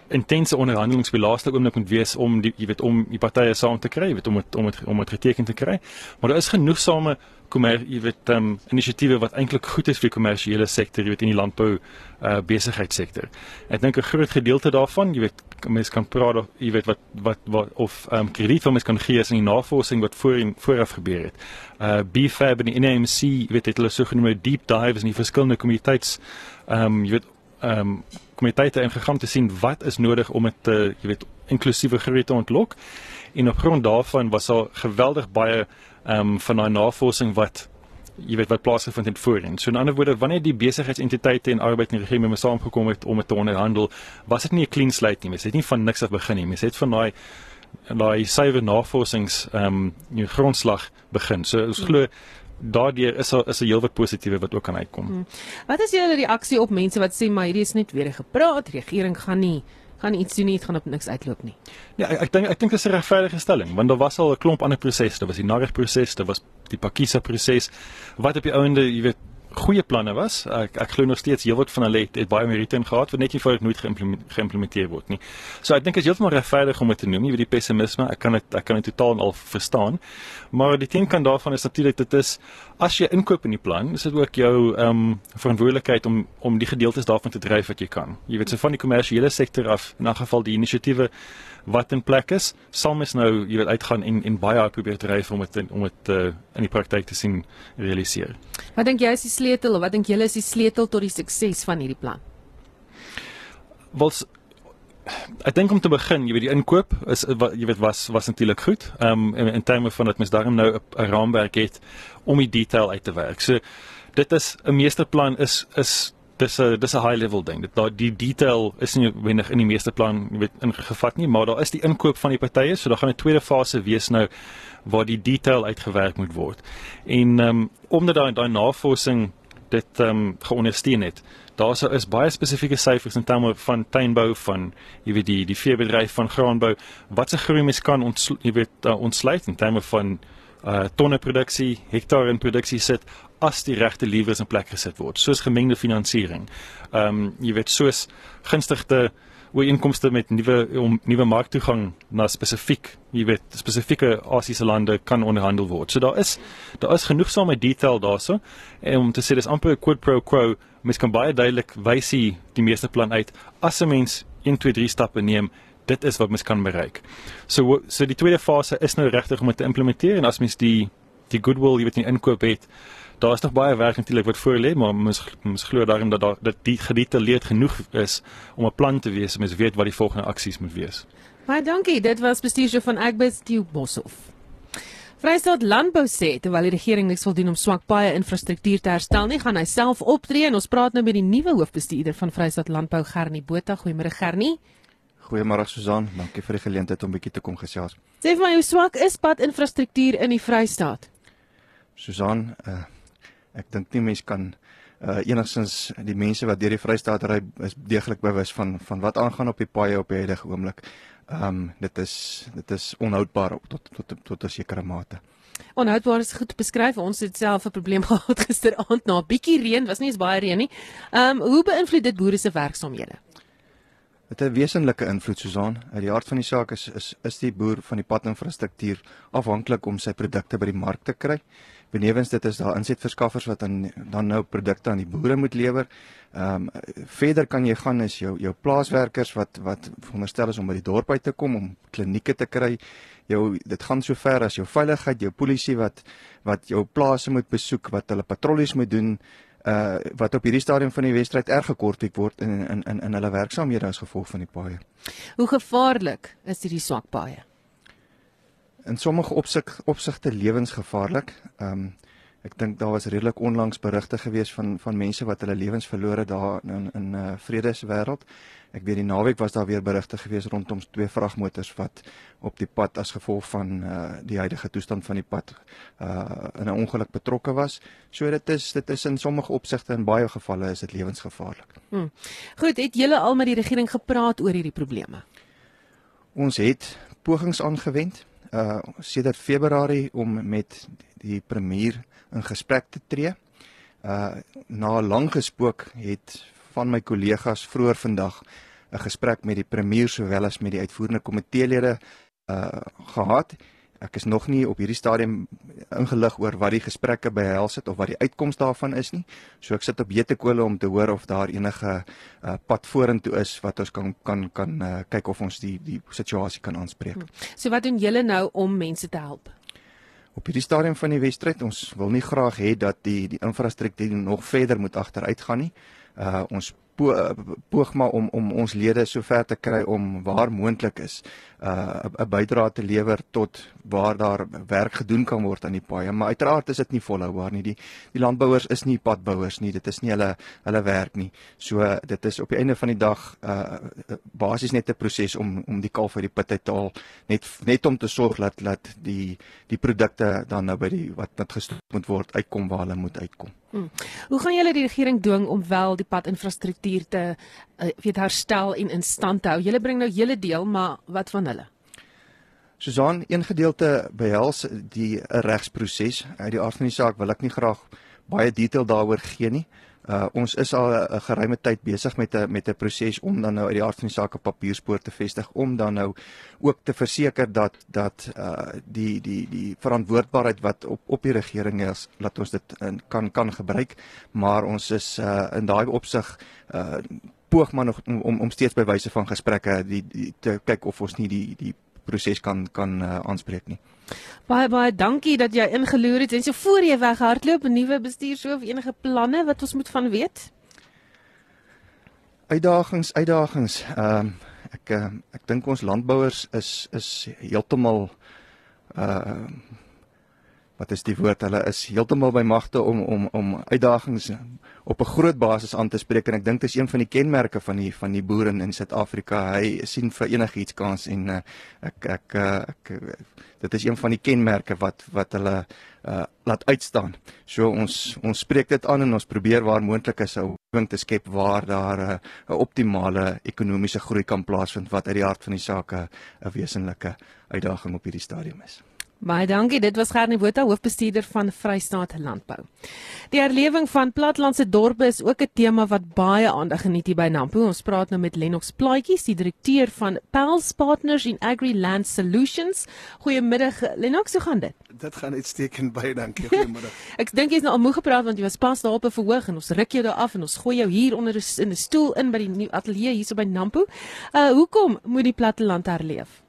intense onderhandelinge by laaste oomblik moet wees om die jy weet om die partye saam te kry, weet om het, om het, om dit geteken te kry. Maar daar is genoegsame kommer jy weet ehm um, inisiatiewe wat eintlik goed is vir die kommersiële sektor, jy weet in die landbou uh besigheidssektor. Ek dink 'n groot gedeelte daarvan, jy weet mense kan praat of jy weet wat wat, wat of ehm um, krediet wat mense kan gee is in die navorsing wat voor en vooraf gebeur het. Uh BFAB en die NAMC, jy weet het hulle so genoemde deep dives in die verskillende kommoditeits ehm um, jy weet ehm um, komiteite ingegaan te sien wat is nodig om dit te jy weet inklusiewe groei te ontlok. En op grond daarvan was daar geweldig baie ehm um, van daai navorsing wat jy weet wat plaasgevind het voorheen. So in ander woorde, wanneer die besigheidsentiteite en arbeid en regering mee saamgekom het om dit te onderhandel, was dit nie 'n clean slate nie. Mens het nie van niks af begin nie. Mens het van daai daai suiwer navorsings ehm um, grondslag begin. So ons glo daardeur is daar is 'n heelwat positiewe wat ook kan uitkom. Hmm. Wat is julle reaksie op mense wat sê maar hierdie is net weer gepraat, regering gaan nie gaan iets doen nie, dit gaan op niks uitloop nie. Ja, ek dink ek dink dit is 'n regverdige stelling, want daar was al 'n klomp ander prosesse, daar was die Nareg proses, daar was die Pakisa proses wat op die ouende, jy weet, goeie planne was. Ek ek glo nog steeds heelwat van hulle het, het baie Merite gehad wat net nie voor dit nooit geïmplementeer word nie. So ek dink dit is heeltemal regverdig om dit te noem, jy weet die pessimisme, ek kan dit ek kan dit totaal en al verstaan. Maar die teen kant daarvan is natuurlik dit is as jy inkoop in die plan, is dit ook jou ehm um, verantwoordelikheid om om die gedeeltes daarvan te dryf wat jy kan. Jy weet so van die kommersiële sektor af, in 'n geval die inisiatiewe wat in plek is, sal mens nou, jy weet, uitgaan en en baie hard probeer dryf om dit om dit uh, in die praktyk te sien realiseer. Wat dink jy is die sleutel of wat dink julle is die sleutel tot die sukses van hierdie plan? Wels ek dink om te begin, jy weet die inkoop is jy weet was was natuurlik goed. Ehm um, in, in terme van dat mens daarom nou 'n raamwerk het om die detail uit te werk. So dit is 'n meesterplan is is dis 'n dis 'n high level ding. Dit daar die detail is nie wenig in die meeste plan weet ingevat nie, maar daar is die inkoop van die partye, so daar gaan 'n tweede fase wees nou waar die detail uitgewerk moet word. En ehm um, omdat daai daai navorsing dit ehm um, geondersteun het. Daar sou is baie spesifieke syfers in terme van tuinbou van jy weet die die veebedryf van graanbou wat se groei mens kan ons jy weet uh, ontsluit in terme van uh tonne produksie, hektaar in produksie sit as die regte lewers in plek gesit word, soos gemengde finansiering. Ehm um, jy weet soos gunstigde ooreenkomste met nuwe om nuwe marktoegang na spesifiek, jy weet, spesifieke Asiëse lande kan onderhandel word. So daar is daar is genoegsame detail daarso en om te sê dis amper 'n quid pro quo, mens kan baie duidelik wys die, die meeste plan uit as 'n mens 1 2 3 stappe neem dit is wat mens kan bereik. So so die tweede fase is nou regtig om dit te implementeer en as mens die die goodwill jy weet in inkoop het daar is nog baie werk natuurlik wat voor lê, maar ons ons glo daarin dat daar dat die gedetailleerd genoeg is om 'n plan te wees, mens weet wat die volgende aksies moet wees. Baie dankie. Dit was bestuurder van Agbus die Boshoff. Vrystaat Landbou sê terwyl die regering niks wil doen om swak paaie infrastruktuur te herstel nie, gaan hy self optree en ons praat nou met die nuwe hoofbestuurder van Vrystaat Landbou Gernie Botha. Goeiemôre Gernie. Goeiemôre Susan, dankie vir die geleentheid om bietjie te kom gesels. Sê vir my hoe swak is pad infrastruktuur in die Vrystaat? Susan, uh, ek dink nie mense kan uh enigstens die mense wat deur die Vrystaat ry is deeglik bewus van van wat aangaan op die paaie op die huidige oomblik. Um dit is dit is onhoudbaar tot tot tot 'n sekere mate. Onhoudbaar is goed beskryf. Ons het self 'n probleem gehad gisteraand na 'n bietjie reën, was nie eens baie reën nie. Um hoe beïnvloed dit boere se werksaamhede? Dit het 'n wesenlike invloed Susan. Uit die hart van die saak is is is die boer van die padinfrastruktuur afhanklik om sy produkte by die mark te kry. Benewens dit is daar insetverskaffers wat dan dan nou produkte aan die boere moet lewer. Ehm um, verder kan jy gaan is jou jou plaaswerkers wat wat veronderstel is om by die dorp uit te kom om klinieke te kry. Jou dit gaan so ver as jou veiligheid, jou polisie wat wat jou plase moet besoek, wat hulle patrollies moet doen uh wat op hierdie stadium van die wedstryd erg gekortwiek word in in in in hulle werksaamhede as gevolg van die paaie. Hoe gevaarlik is hierdie swak paaie? In sommige opsig opsigte lewensgevaarlik. Ehm um, ek dink daar was redelik onlangs berigte gewees van van mense wat hulle lewens verloor het daar in in 'n uh, vredeswêreld. Ek weet die naweek was daar weer berigte gewees rondom twee vragmotors wat op die pad as gevolg van uh, die huidige toestand van die pad uh, in 'n ongeluk betrokke was. So dit is dit is in sommige opsigte in baie gevalle is dit lewensgevaarlik. Hmm. Goed, het julle al met die regering gepraat oor hierdie probleme? Ons het pogings aangewend uh sedert Februarie om met die premier in gesprek te tree. Uh na lang gespook het van my kollegas vroeër vandag 'n gesprek met die premier sowel as met die uitvoerende komiteelede uh gehad. Ek is nog nie op hierdie stadium ingelig oor wat die gesprekke behels het of wat die uitkoms daarvan is nie. So ek sit op jetekole om te hoor of daar enige uh, pad vorentoe is wat ons kan kan kan uh, kyk of ons die die situasie kan aanspreek. Hmm. So wat doen julle nou om mense te help? Op hierdie stadium van die wedstryd, ons wil nie graag hê dat die die infrastruktuur nog verder moet agteruit gaan nie. Uh ons po, poog maar om om ons lede sover te kry om waar moontlik is uh 'n bydrae te lewer tot waar daar werk gedoen kan word aan die paaie. Maar uiteraard is dit nie volhoubaar nie. Die die landbouers is nie padbouers nie. Dit is nie hulle hulle werk nie. So dit is op die einde van die dag uh basies net 'n proses om om die kalf uit die put uit te haal. Net net om te sorg dat dat die die produkte dan nou by die wat wat gestoot moet word uitkom waar hulle moet uitkom. Hmm. Hoe gaan julle die regering dwing om wel die padinfrastruktuur te uh, weet herstel en in stand te hou? Julle bring nou julle deel, maar wat van hulle? Susan, een gedeelte behels die regsproses. Uit die aard van die saak wil ek nie graag baie detail daaroor gee nie. Ons is al 'n geruime tyd besig met 'n met 'n proses om dan nou uit die aard van die saak 'n papierspoor te vestig om dan nou ook te verseker dat dat uh die die die verantwoordbaarheid wat op op die regering is, laat ons dit in, kan kan gebruik, maar ons is uh in daai opsig uh poog maar nog om om steeds by wyse van gesprekke die, die te kyk of ons nie die die proses kan kan uh, aanspreek nie. Baie baie dankie dat jy ingeloer het en so voor jy weghardloop 'n nuwe bestuur so of enige planne wat ons moet van weet. Uitdagings, uitdagings. Ehm uh, ek uh, ek dink ons landbouers is is heeltemal uh wat is die woord? Hulle is heeltemal by magte om om om uitdagings op 'n groot basis aan te spreek en ek dink dit is een van die kenmerke van die van die boere in Suid-Afrika. Hy sien vir enigiets kans en uh, ek ek uh, ek dit is een van die kenmerke wat wat hulle uh, laat uitstaan. So ons ons spreek dit aan en ons probeer waar moontlik is 'n omgewing te skep waar daar 'n uh, optimale ekonomiese groei kan plaasvind wat uit die hart van die saak 'n wesenlike uitdaging op hierdie stadium is. Baie dankie. Dit was Gernie Botha, hoofbestuurder van Vrystaat Landbou. Die herlewing van platlandse dorpe is ook 'n tema wat baie aandag geniet hier by Nampo. Ons praat nou met Lennox Plaatjies, die direkteur van Pels Partners in Agri Land Solutions. Goeiemiddag Lennox, hoe gaan dit? Dit gaan uitstekend baie dankie. Goeiemiddag. Ek dink jy's nou al moeg gepraat want jy was pas daar op 'n verhoog en ons ruk jou daar af en ons gooi jou hier onder in 'n stoel in by die nuwe ateljee hier so by Nampo. Uh hoekom moet die platteland herleef?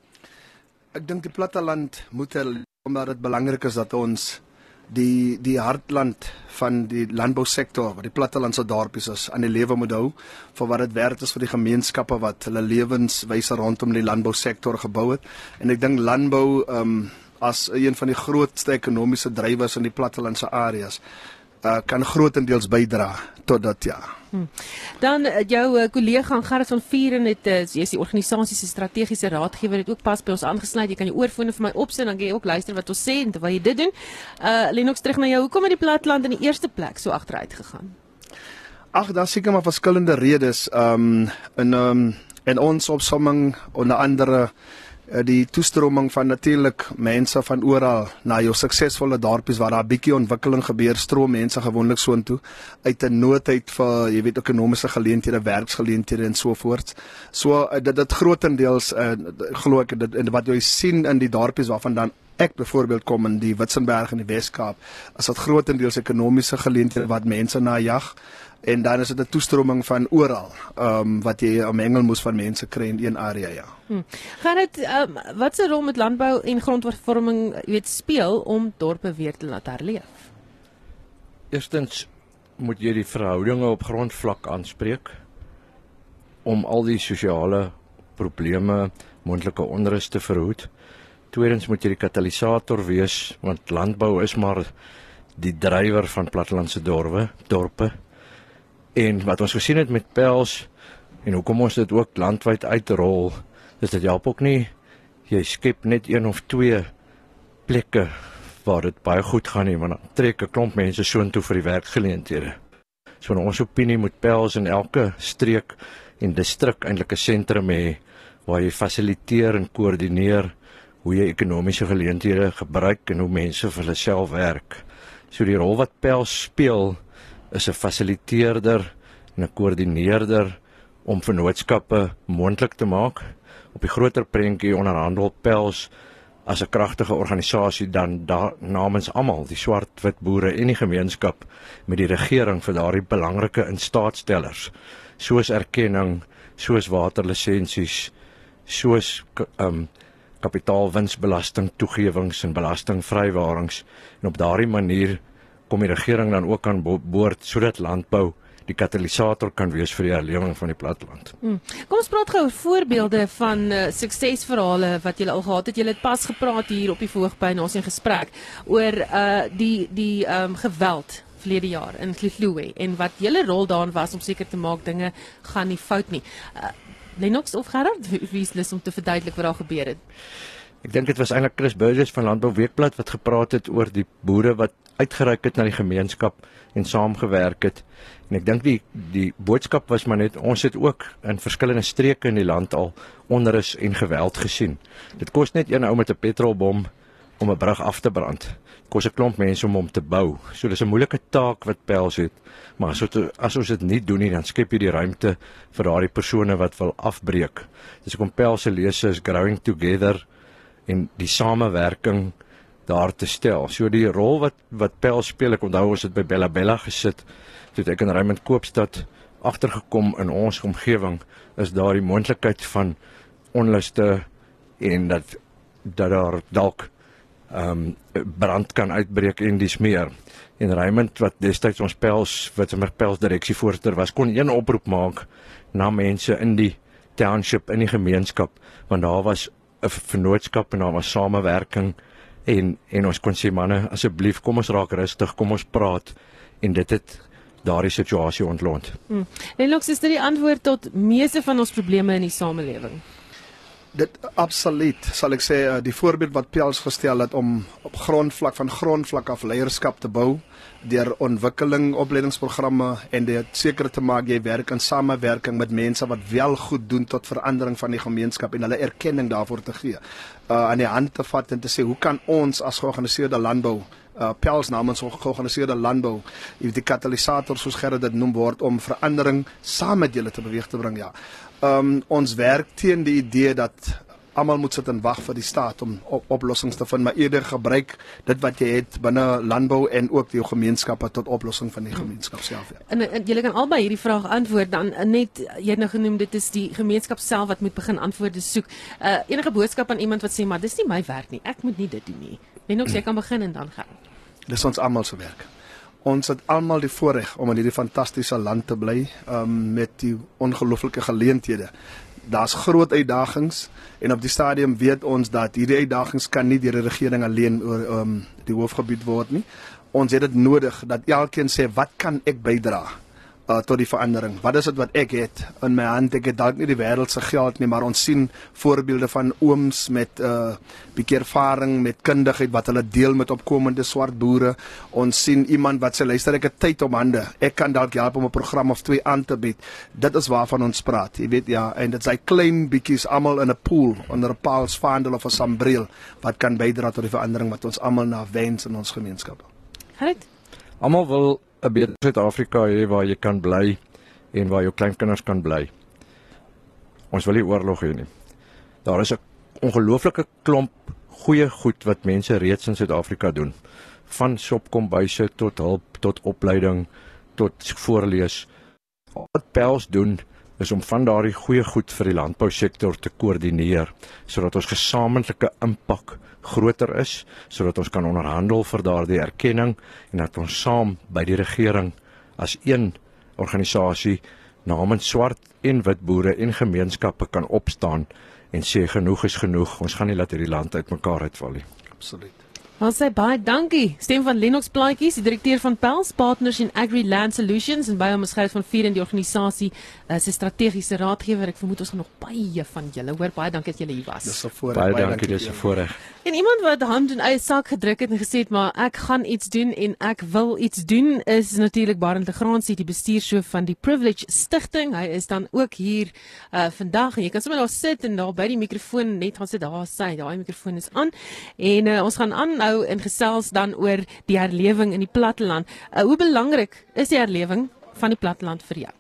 Ek dink die platteland moet er, omdat dit belangrik is dat ons die die hartland van die landbousektor wat die plattelandse dorpies is aan die lewe moet hou vir wat dit werd is vir die gemeenskappe wat hulle lewenswyse rondom die landbousektor gebou het. En ek dink landbou um, as een van die grootste ekonomiese drywers in die plattelandse areas uh, kan grootendeels bydra tot dat ja Hmm. Dan eh, jou uh, kollega Gerrit van Vuren het uh, jy is die organisasie se strategiese raadgewer het ook pas by ons aangesluit. Jy kan jou oorfone vir my opsit dan kan jy ook luister wat ons sê en terwyl jy dit doen. Uh Lennox terug na jou. Hoekom het die platteland in die eerste plek so agteruit gegaan? Ag, daar seker maar verskillende redes. Um in um in ons opsomming onder andere die toestroming van natuurlik mense van oral na jou suksesvolle dorpies waar daar 'n bietjie ontwikkeling gebeur, stroom mense gewoonlik soontoe uit 'n noodheid vir jy weet ekonomiese geleenthede, werksgeleenthede en so voort. So eh, dit dit grootendeels uh, glo ek dit en wat jy sien in die dorpies waarvan dan ek byvoorbeeld kom in die Witzenberg in die Wes-Kaap, as dit grootendeels ekonomiese geleenthede wat mense na jag en dan is dit 'n toestroming van oral ehm um, wat jy 'n mengelmoes van mense kry in een area ja. Hmm. Gaan dit ehm um, wat se rol met landbou en grondhervorming weet speel om dorpe weer te laat herleef? Eerstens moet jy die verhoudinge op grondvlak aanspreek om al die sosiale probleme, moontlike onrus te verhoed. Tweedens moet jy die katalisator wees want landbou is maar die drywer van plattelandse dorpe, dorpe. En wat ons gesien het met pels en hoekom ons dit ook landwyd uitrol, is dit help ook nie jy skep net een of twee plekke waar dit baie goed gaan nie, want dan trek 'n klomp mense soontoe vir die werkgeleenthede. So in ons opinie moet pels in elke streek en distrik eintlik 'n sentrum hê waar jy fasiliteer en koördineer hoe jy ekonomiese geleenthede gebruik en hoe mense vir hulle self werk. So die rol wat Pels speel is 'n fasiliteerder en 'n koördineerder om vennootskappe moontlik te maak. Op die groter prentjie onderhandel Pels as 'n kragtige organisasie dan daar namens almal die swart-wit boere en die gemeenskap met die regering vir daardie belangrike instaatstellers soos erkenning, soos waterlisensies, soos um kapitaalwinsbelasting toegewings en belastingvrywarings en op daardie manier kom die regering dan ook aan boord sodat landbou die katalisator kan wees vir die herlewing van die platteland. Hmm. Kom ons praat gou oor voorbeelde van uh, suksesverhale wat julle al gehad het. Julle het pas gepraat hier op die voorby en ons in gesprek oor uh die die ehm um, geweld verlede jaar in Klifloe en wat julle rol daarin was om seker te maak dinge gaan nie fout nie. Uh, Lennox of Gerard, wie is lus om te verduidelik wat daar gebeur het? Ek dink dit was eintlik Chris Burgess van Landbou Weekblad wat gepraat het oor die boere wat uitgereik het na die gemeenskap en saamgewerk het. En ek dink die die boodskap was maar net ons het ook in verskillende streke in die land al onrus en geweld gesien. Dit kos net een ou met 'n petrolbom om 'n brug af te brand. Kos 'n klomp mense om hom te bou. So dis 'n moeilike taak wat Pels het. Maar as het, as ons dit nie doen nie, dan skep jy die ruimte vir daardie persone wat wil afbreek. Dis hoekom Pels se lese is growing together en die samewerking daar te stel. So die rol wat wat Pels speel, ek onthou ons het by Bella Bella gesit toe ek in Raymond Koopstad agtergekom in ons omgewing is daar die moontlikheid van onluste en dat dat daar dalk ehm um, brand kan uitbreek en dis meer. En Raymond wat destyds ons pels wat sommer pels direksievoorsitter was, kon een oproep maak na mense in die township in die gemeenskap want daar was 'n vennootskap en daar was samewerking en en ons kon sê manne asseblief kom ons raak rustig, kom ons praat en dit het daardie situasie ontlont. Hmm. Lennox is dit die antwoord tot meeste van ons probleme in die samelewing dit absoluut sal ek sê uh, die voorbeeld wat Pels gestel het om op grondvlak van grondvlak af leierskap te bou deur ontwikkeling opleidingsprogramme en dit seker te maak jy werk in samewerking met mense wat wel goed doen tot verandering van die gemeenskap en hulle erkenning daarvoor te gee. Uh aan die hand te vat en te sê hoe kan ons as georganiseerde landbou uh Pels namens ons georganiseerde landbou die katalisator soos Gerard dit noem word om verandering saam met julle te beweeg te bring ja um, ons werk teen die idee dat almal moet sit en wag vir die staat om op oplossings te vind, maar eerder gebruik dit wat jy het binne landbou en ook die gemeenskappe tot oplossing van die gemeenskap self. Ja. En, en julle kan albei hierdie vraag antwoord dan net jy het nou genoem dit is die gemeenskap self wat moet begin antwoorde soek. Uh enige boodskap aan iemand wat sê maar dis nie my werk nie. Ek moet nie dit doen nie. Net ook jy kan begin en dan gaan. Dis ons almal se werk ons het almal die voorreg om in hierdie fantastiese land te bly um, met die ongelooflike geleenthede. Daar's groot uitdagings en op die stadium weet ons dat hierdie uitdagings kan nie deur die regering alleen oor um, die hoofgebied word nie. Ons het dit nodig dat elkeen sê wat kan ek bydra? Uh, tot die verandering. Wat is dit wat ek het in my hand? Ek het dalk nie die wêreld se geld nie, maar ons sien voorbeelde van ooms met 'n uh, bietjie ervaring met kundigheid wat hulle deel met opkomende swart boere. Ons sien iemand wat sê luister ek het tyd om hande. Ek kan dalk help om 'n program of twee aan te bied. Dit is waarvan ons praat. Jy weet ja, en dit is hy klein bietjies almal in 'n pool onder 'n paalsvaandel of 'n sambreel wat kan bydra tot die verandering wat ons almal na wens in ons gemeenskap. Goed. Almal wil 'n beter Suid-Afrika hê waar jy kan bly en waar jou kleinkinders kan bly. Ons wil nie oorlog hê nie. Daar is 'n ongelooflike klomp goeie goed wat mense reeds in Suid-Afrika doen. Van sopkombuise tot hulp tot opleiding tot voorlees. Wat Pels doen is om van daardie goeie goed vir die landbousektor te koördineer sodat ons gesamentlike impak groter is sodat ons kan onderhandel vir daardie erkenning en dat ons saam by die regering as een organisasie namens swart en wit boere en gemeenskappe kan opstaan en sê genoeg is genoeg. Ons gaan nie laat hierdie land uitmekaar uitval nie. Absoluut. Ons sê baie dankie. Stem van Lennox Plaatjies, die direkteur van Pels Partners in Agri Land Solutions en by hom is gehou van vier in die organisasie uh, se strategiese raadgewer. Ek vermoed ons gaan nog baie van julle hoor. Baie dankie dat julle hier was. Dis 'n voorreg. Baie, baie dankie, dis 'n voorreg. En iemand wat hand in eie sak gedruk het en gesê het maar ek gaan iets doen en ek wil iets doen is natuurlik Barend Legrandsie die bestuurshoof van die Privilege Stichting. Hy is dan ook hier uh vandag en jy kan sommer daar sit en daar by die mikrofoon net gaan sit daar sy. Daai mikrofoon is aan. En uh, ons gaan aanhou en gesels dan oor die herlewing in die platteland. Uh, hoe belangrik is die herlewing van die platteland vir jou?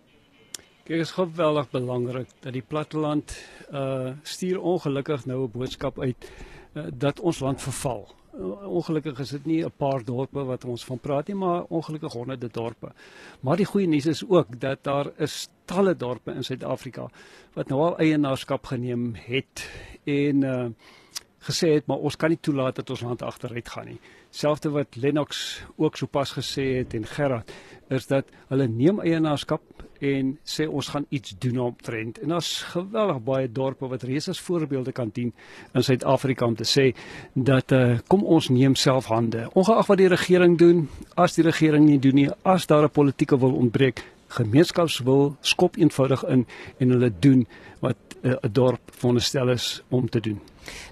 Kyk, is geweldig belangrik dat die platteland uh stuur ongelukkig nou 'n boodskap uit uh, dat ons land verval. Ongelukkig is dit nie 'n paar dorpe wat ons van praat nie, maar ongelukkig honderde dorpe. Maar die goeie nuus is ook dat daar is talle dorpe in Suid-Afrika wat nou al eienaarskap geneem het en uh gesê het maar ons kan nie toelaat dat ons land agteruit gaan nie. Selfs wat Lennox ook sopas gesê het en Gerard is dat hulle neem eienaarskap en sê ons gaan iets doen omtrent. En daar's geweldig baie dorpe wat reeds as voorbeelde kan dien in Suid-Afrika om te sê dat uh, kom ons neem self hande. Ongeag wat die regering doen, as die regering nie doen nie, as daar 'n politieke wil ontbreek, gemeenskapswil skop eenvoudig in en hulle doen wat eh, 'n uh, dorp veronderstel is om te doen.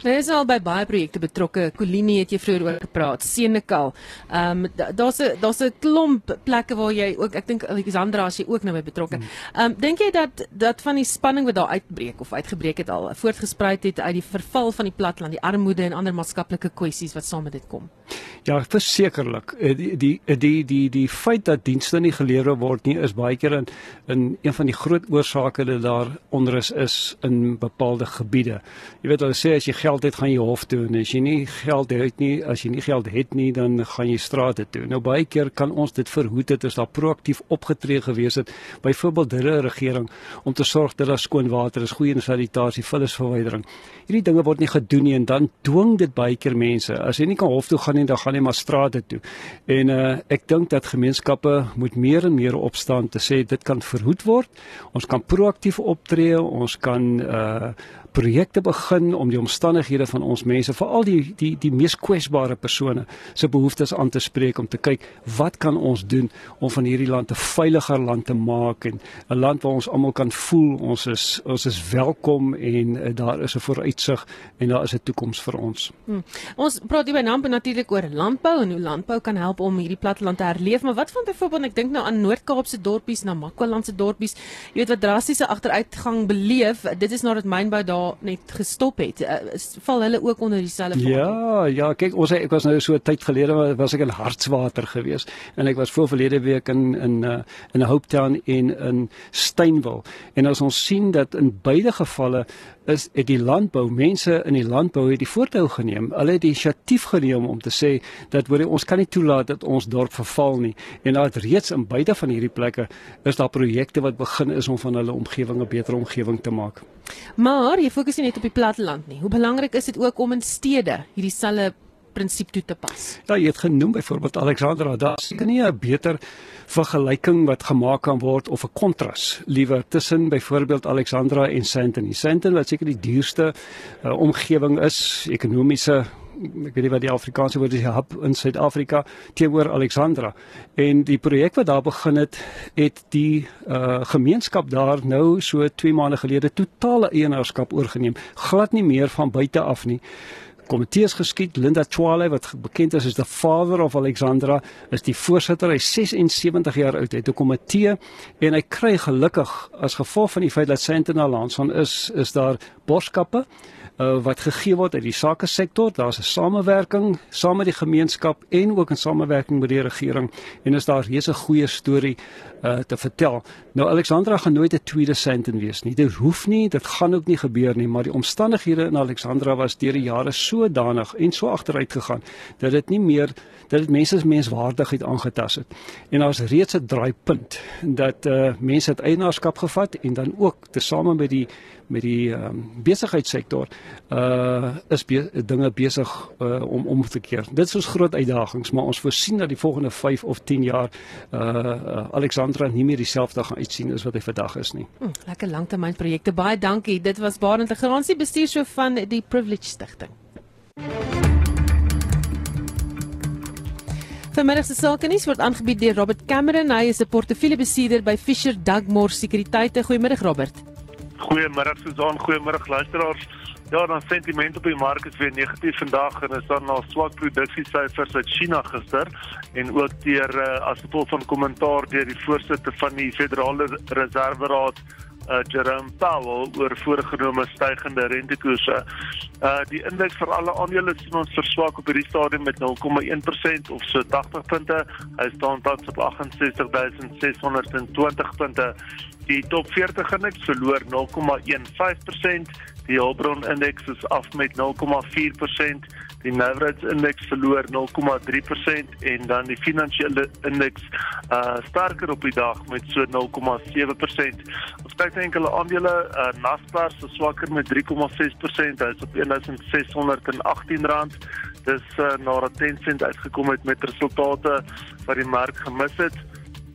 Nou is al by baie projekte betrokke. Kolini het jy vroeër oor gepraat, Senekal. Ehm um, daar's 'n daar's 'n klomp plekke waar jy ook ek dink Alexandra as jy ook nou by betrokke. Hmm. Ehm um, dink jy dat dat van die spanning wat daar uitbreek of uitgebreek het al voortgespruit het uit die verval van die platteland, die armoede en ander maatskaplike kwessies wat saam met dit kom? Ja, versekerlik. Die die die die die feit dat dienste nie gelewer word nie is baie keer in in een van die groot oorsake dat daar onrus is in bepaalde gebiede. Jy weet hulle sê as jy geld het, gaan jy hof toe en as jy nie geld het nie, as jy nie geld het nie, dan gaan jy strate toe. Nou baie keer kan ons dit verhoed het as daar proaktief opgetree gewees het, byvoorbeeld deur 'n regering om te sorg dat daar skoon water is, goeie sanitasie, vullisverwydering. Hierdie dinge word nie gedoen nie en dan dwing dit baie keer mense. As jy nie kan hof toe gaan nie, dan gaan jy maar strate toe. En uh ek dink dat gemeenskappe moet meer en meer opstaan te sê dit kan verhoed word. Ons kan proaktief optree, ons kan uh projekte begin om die omstandighede van ons mense, veral die die die mees kwesbare persone se behoeftes aan te spreek om te kyk wat kan ons doen om van hierdie land 'n veiliger land te maak en 'n land waar ons almal kan voel ons is ons is welkom en uh, daar is 'n vooruitsig en daar is 'n toekoms vir ons. Hmm. Ons praat hier by Nampo natuurlik oor landbou en hoe landbou kan help om hierdie platteland te herleef, maar wat van byvoorbeeld ek dink nou aan Noord-Kaapse dorpies, na Makwaland se dorpies, jy weet wat drastiese agteruitgang beleef. Dit is nadat mynbou daar net gestop het. Uh, val hulle ook onder dieselfde Ja, ja, kyk ons ek was nou so tyd gelede was ek in Hartswater gewees en ek was voor verlede week in in uh, in Hope Town en in Steynwil. En as ons sien dat in beide gevalle is het die landbou mense in die landbou het die voortou geneem. Hulle het die inisiatief geneem om te sê dat hoor ons kan nie toelaat dat ons dorp verval nie. En daar het reeds in beide van hierdie plekke is daar projekte wat begin is om van hulle omgewing 'n beter omgewing te maak. Maar jy fokus nie net op die platteland nie. Hoe belangrik is dit ook om in stede hierdie selfe prinsip toe te pas? Ja, jy het genoem byvoorbeeld Alexandra, daar seker nie 'n beter vergelyking wat gemaak kan word of 'n kontras liewer tussen byvoorbeeld Alexandra en Sandton. Sandton wat seker die duurste uh, omgewing is, ekonomiese ek weet nie wat die Afrikaanse woord is, hub in Suid-Afrika teenoor Alexandra. En die projek wat daar begin het, het die uh, gemeenskap daar nou so 2 maande gelede totale eienaarskap oorgeneem. Glad nie meer van buite af nie komitees geskied Linda Twale wat bekend is as the father of Alexandra is die voorsitter hy 76 jaar oud. Het 'n komitee en hy kry gelukkig as gevolg van die feit dat Sentinel lands van is is daar boskappe uh, wat gegee word uit die sake sektor. Daar's 'n samewerking saam met die gemeenskap en ook in samewerking met die regering. En is daar reeds 'n goeie storie uh, te vertel. Nou Alexandra gaan nooit 'n tweede Sandton wees nie. Dit hoef nie, dit gaan ook nie gebeur nie, maar die omstandighede in Alexandra was deur die jare so sodanig en so agteruit gegaan dat dit nie meer dat dit mense se menswaardigheid aangetast het. En daar's reeds 'n draaipunt dat uh mense het eienaarskap gevat en dan ook tesame met die met die um, besigheidssektor uh is be dinge besig uh, om om te keer. Dit is ons groot uitdagings, maar ons voorsien dat die volgende 5 of 10 jaar uh, Alexandra nie meer dieselfde gaan uitsien as wat hy vandag is nie. Hm, lekker langtermynprojekte. Baie dankie. Dit was Barend te Garansie bestuurshoof van die Privilege Stichting. Vermiddag se sake nuus word aangebied deur Robert Cameron. Hy is 'n portefeuljebestuurder by Fisher Dugmore Sekuriteite. Goeiemiddag Robert. Goeiemôre Susan, goeiemôre luisteraars. Ja, dan sentiment op die mark is weer negatief vandag en is dan na swak produksiesyfers uit China gister en ook deur uh, as gevolg van kommentaar deur die voorsitter van die Federale Reserveraad uh, Jerome Powell oor voorgenome stygende rentekoerse. Uh die indeks vir alle aandele sien ons verswak op hierdie stadium met 0,1% of so 80 punte. Hy staan tans op 68620 punte. Die top 40 indeks verloor 0,15%, die Hulbron indeks is af met 0,4%, die Navrats indeks verloor 0,3% en dan die finansiële indeks uh sterker op die dag met so 0,7%. Ons kyk na enkele aandele, uh Naspers is swakker met 3,6%, hy's op 1618 rand. Dis uh, nadat Tencent uitgekom het met resultate wat die mark gemis het.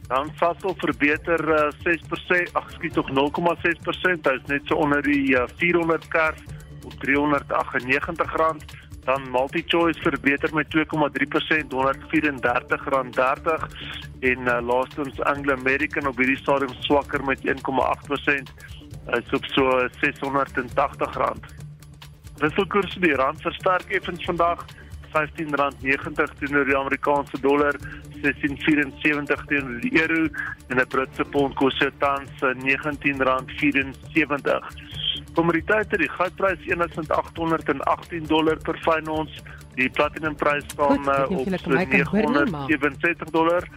Dan Sasol verbeter uh, 6%, ag skiet tog 0,6%, dit is net so onder die uh, 400 kers op R398. Dan MultiChoice verbeter met 2,3% R134.30 en uh, laastens Anglo American op hierdie stadium swakker met 1,8%, is op so R680. Wisselkoers die rand versterk effens vandag R15.90 teenoor die Amerikaanse dollar, 16.74 teenoor die euro en 'n Britse pond kos tans R19.74. Kommoditeite, die goudprys 1818 dollar per fyn ons, die platinumprys staan uh, op 967 dollar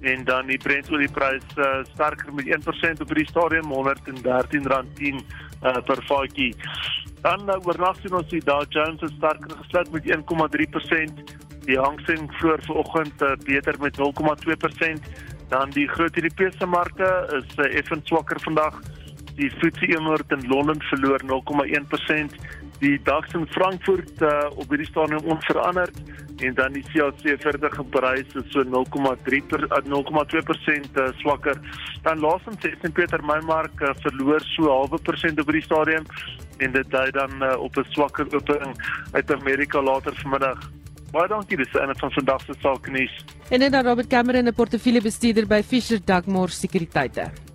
en dan die Brent-olieprys uh, sterker met 1% op hierdie stadium, R113.10 uh, per vatjie. Dan uh, oornag sien ons die Dow Jones het sterker gesluit met 1,3%. Die Hang Seng vroeër vanoggend uh, beter met 0,2%. Dan die groot Europese markte is uh, effens swakker vandag. Die FTSE 100 in Londen verloor 0,1%. Die DAX in Frankfurt uh, op hierdie stadium onveranderd en dan die CAC 40 in Parys is so 0,3 per 0,2% uh, swakker. Dan laasens St. Pietermaritzburg uh, verloor so 0,5% op hierdie stadium en dit dui dan uh, op 'n swakker opening uit Amerika later vanmiddag. Baie dankie, dis 'n van vandag se sake nuus. En dan Robert Cameron, 'n portefeuljebestuurder by Fisher Dugmore Sekuriteite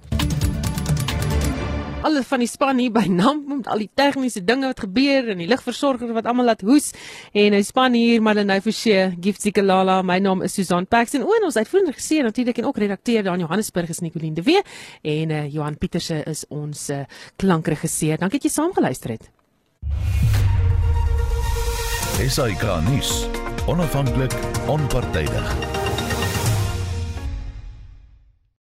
alles van die span hier by Namp met al die tegniese dinge wat gebeur en die ligversorger wat almal laat hoes en hy span hier Malenay Forsie, Gift Sikalala, my naam is Susan Pax en ons uitvoerende regisseur natuurlik en ook redakteur daar in Johannesburg is Nicoline de Wee en uh, Johan Pieterse is ons uh, klankregisseur. Dankie dat jy saam geluister het. Esai Kahnis, onafhanklik, onpartydig.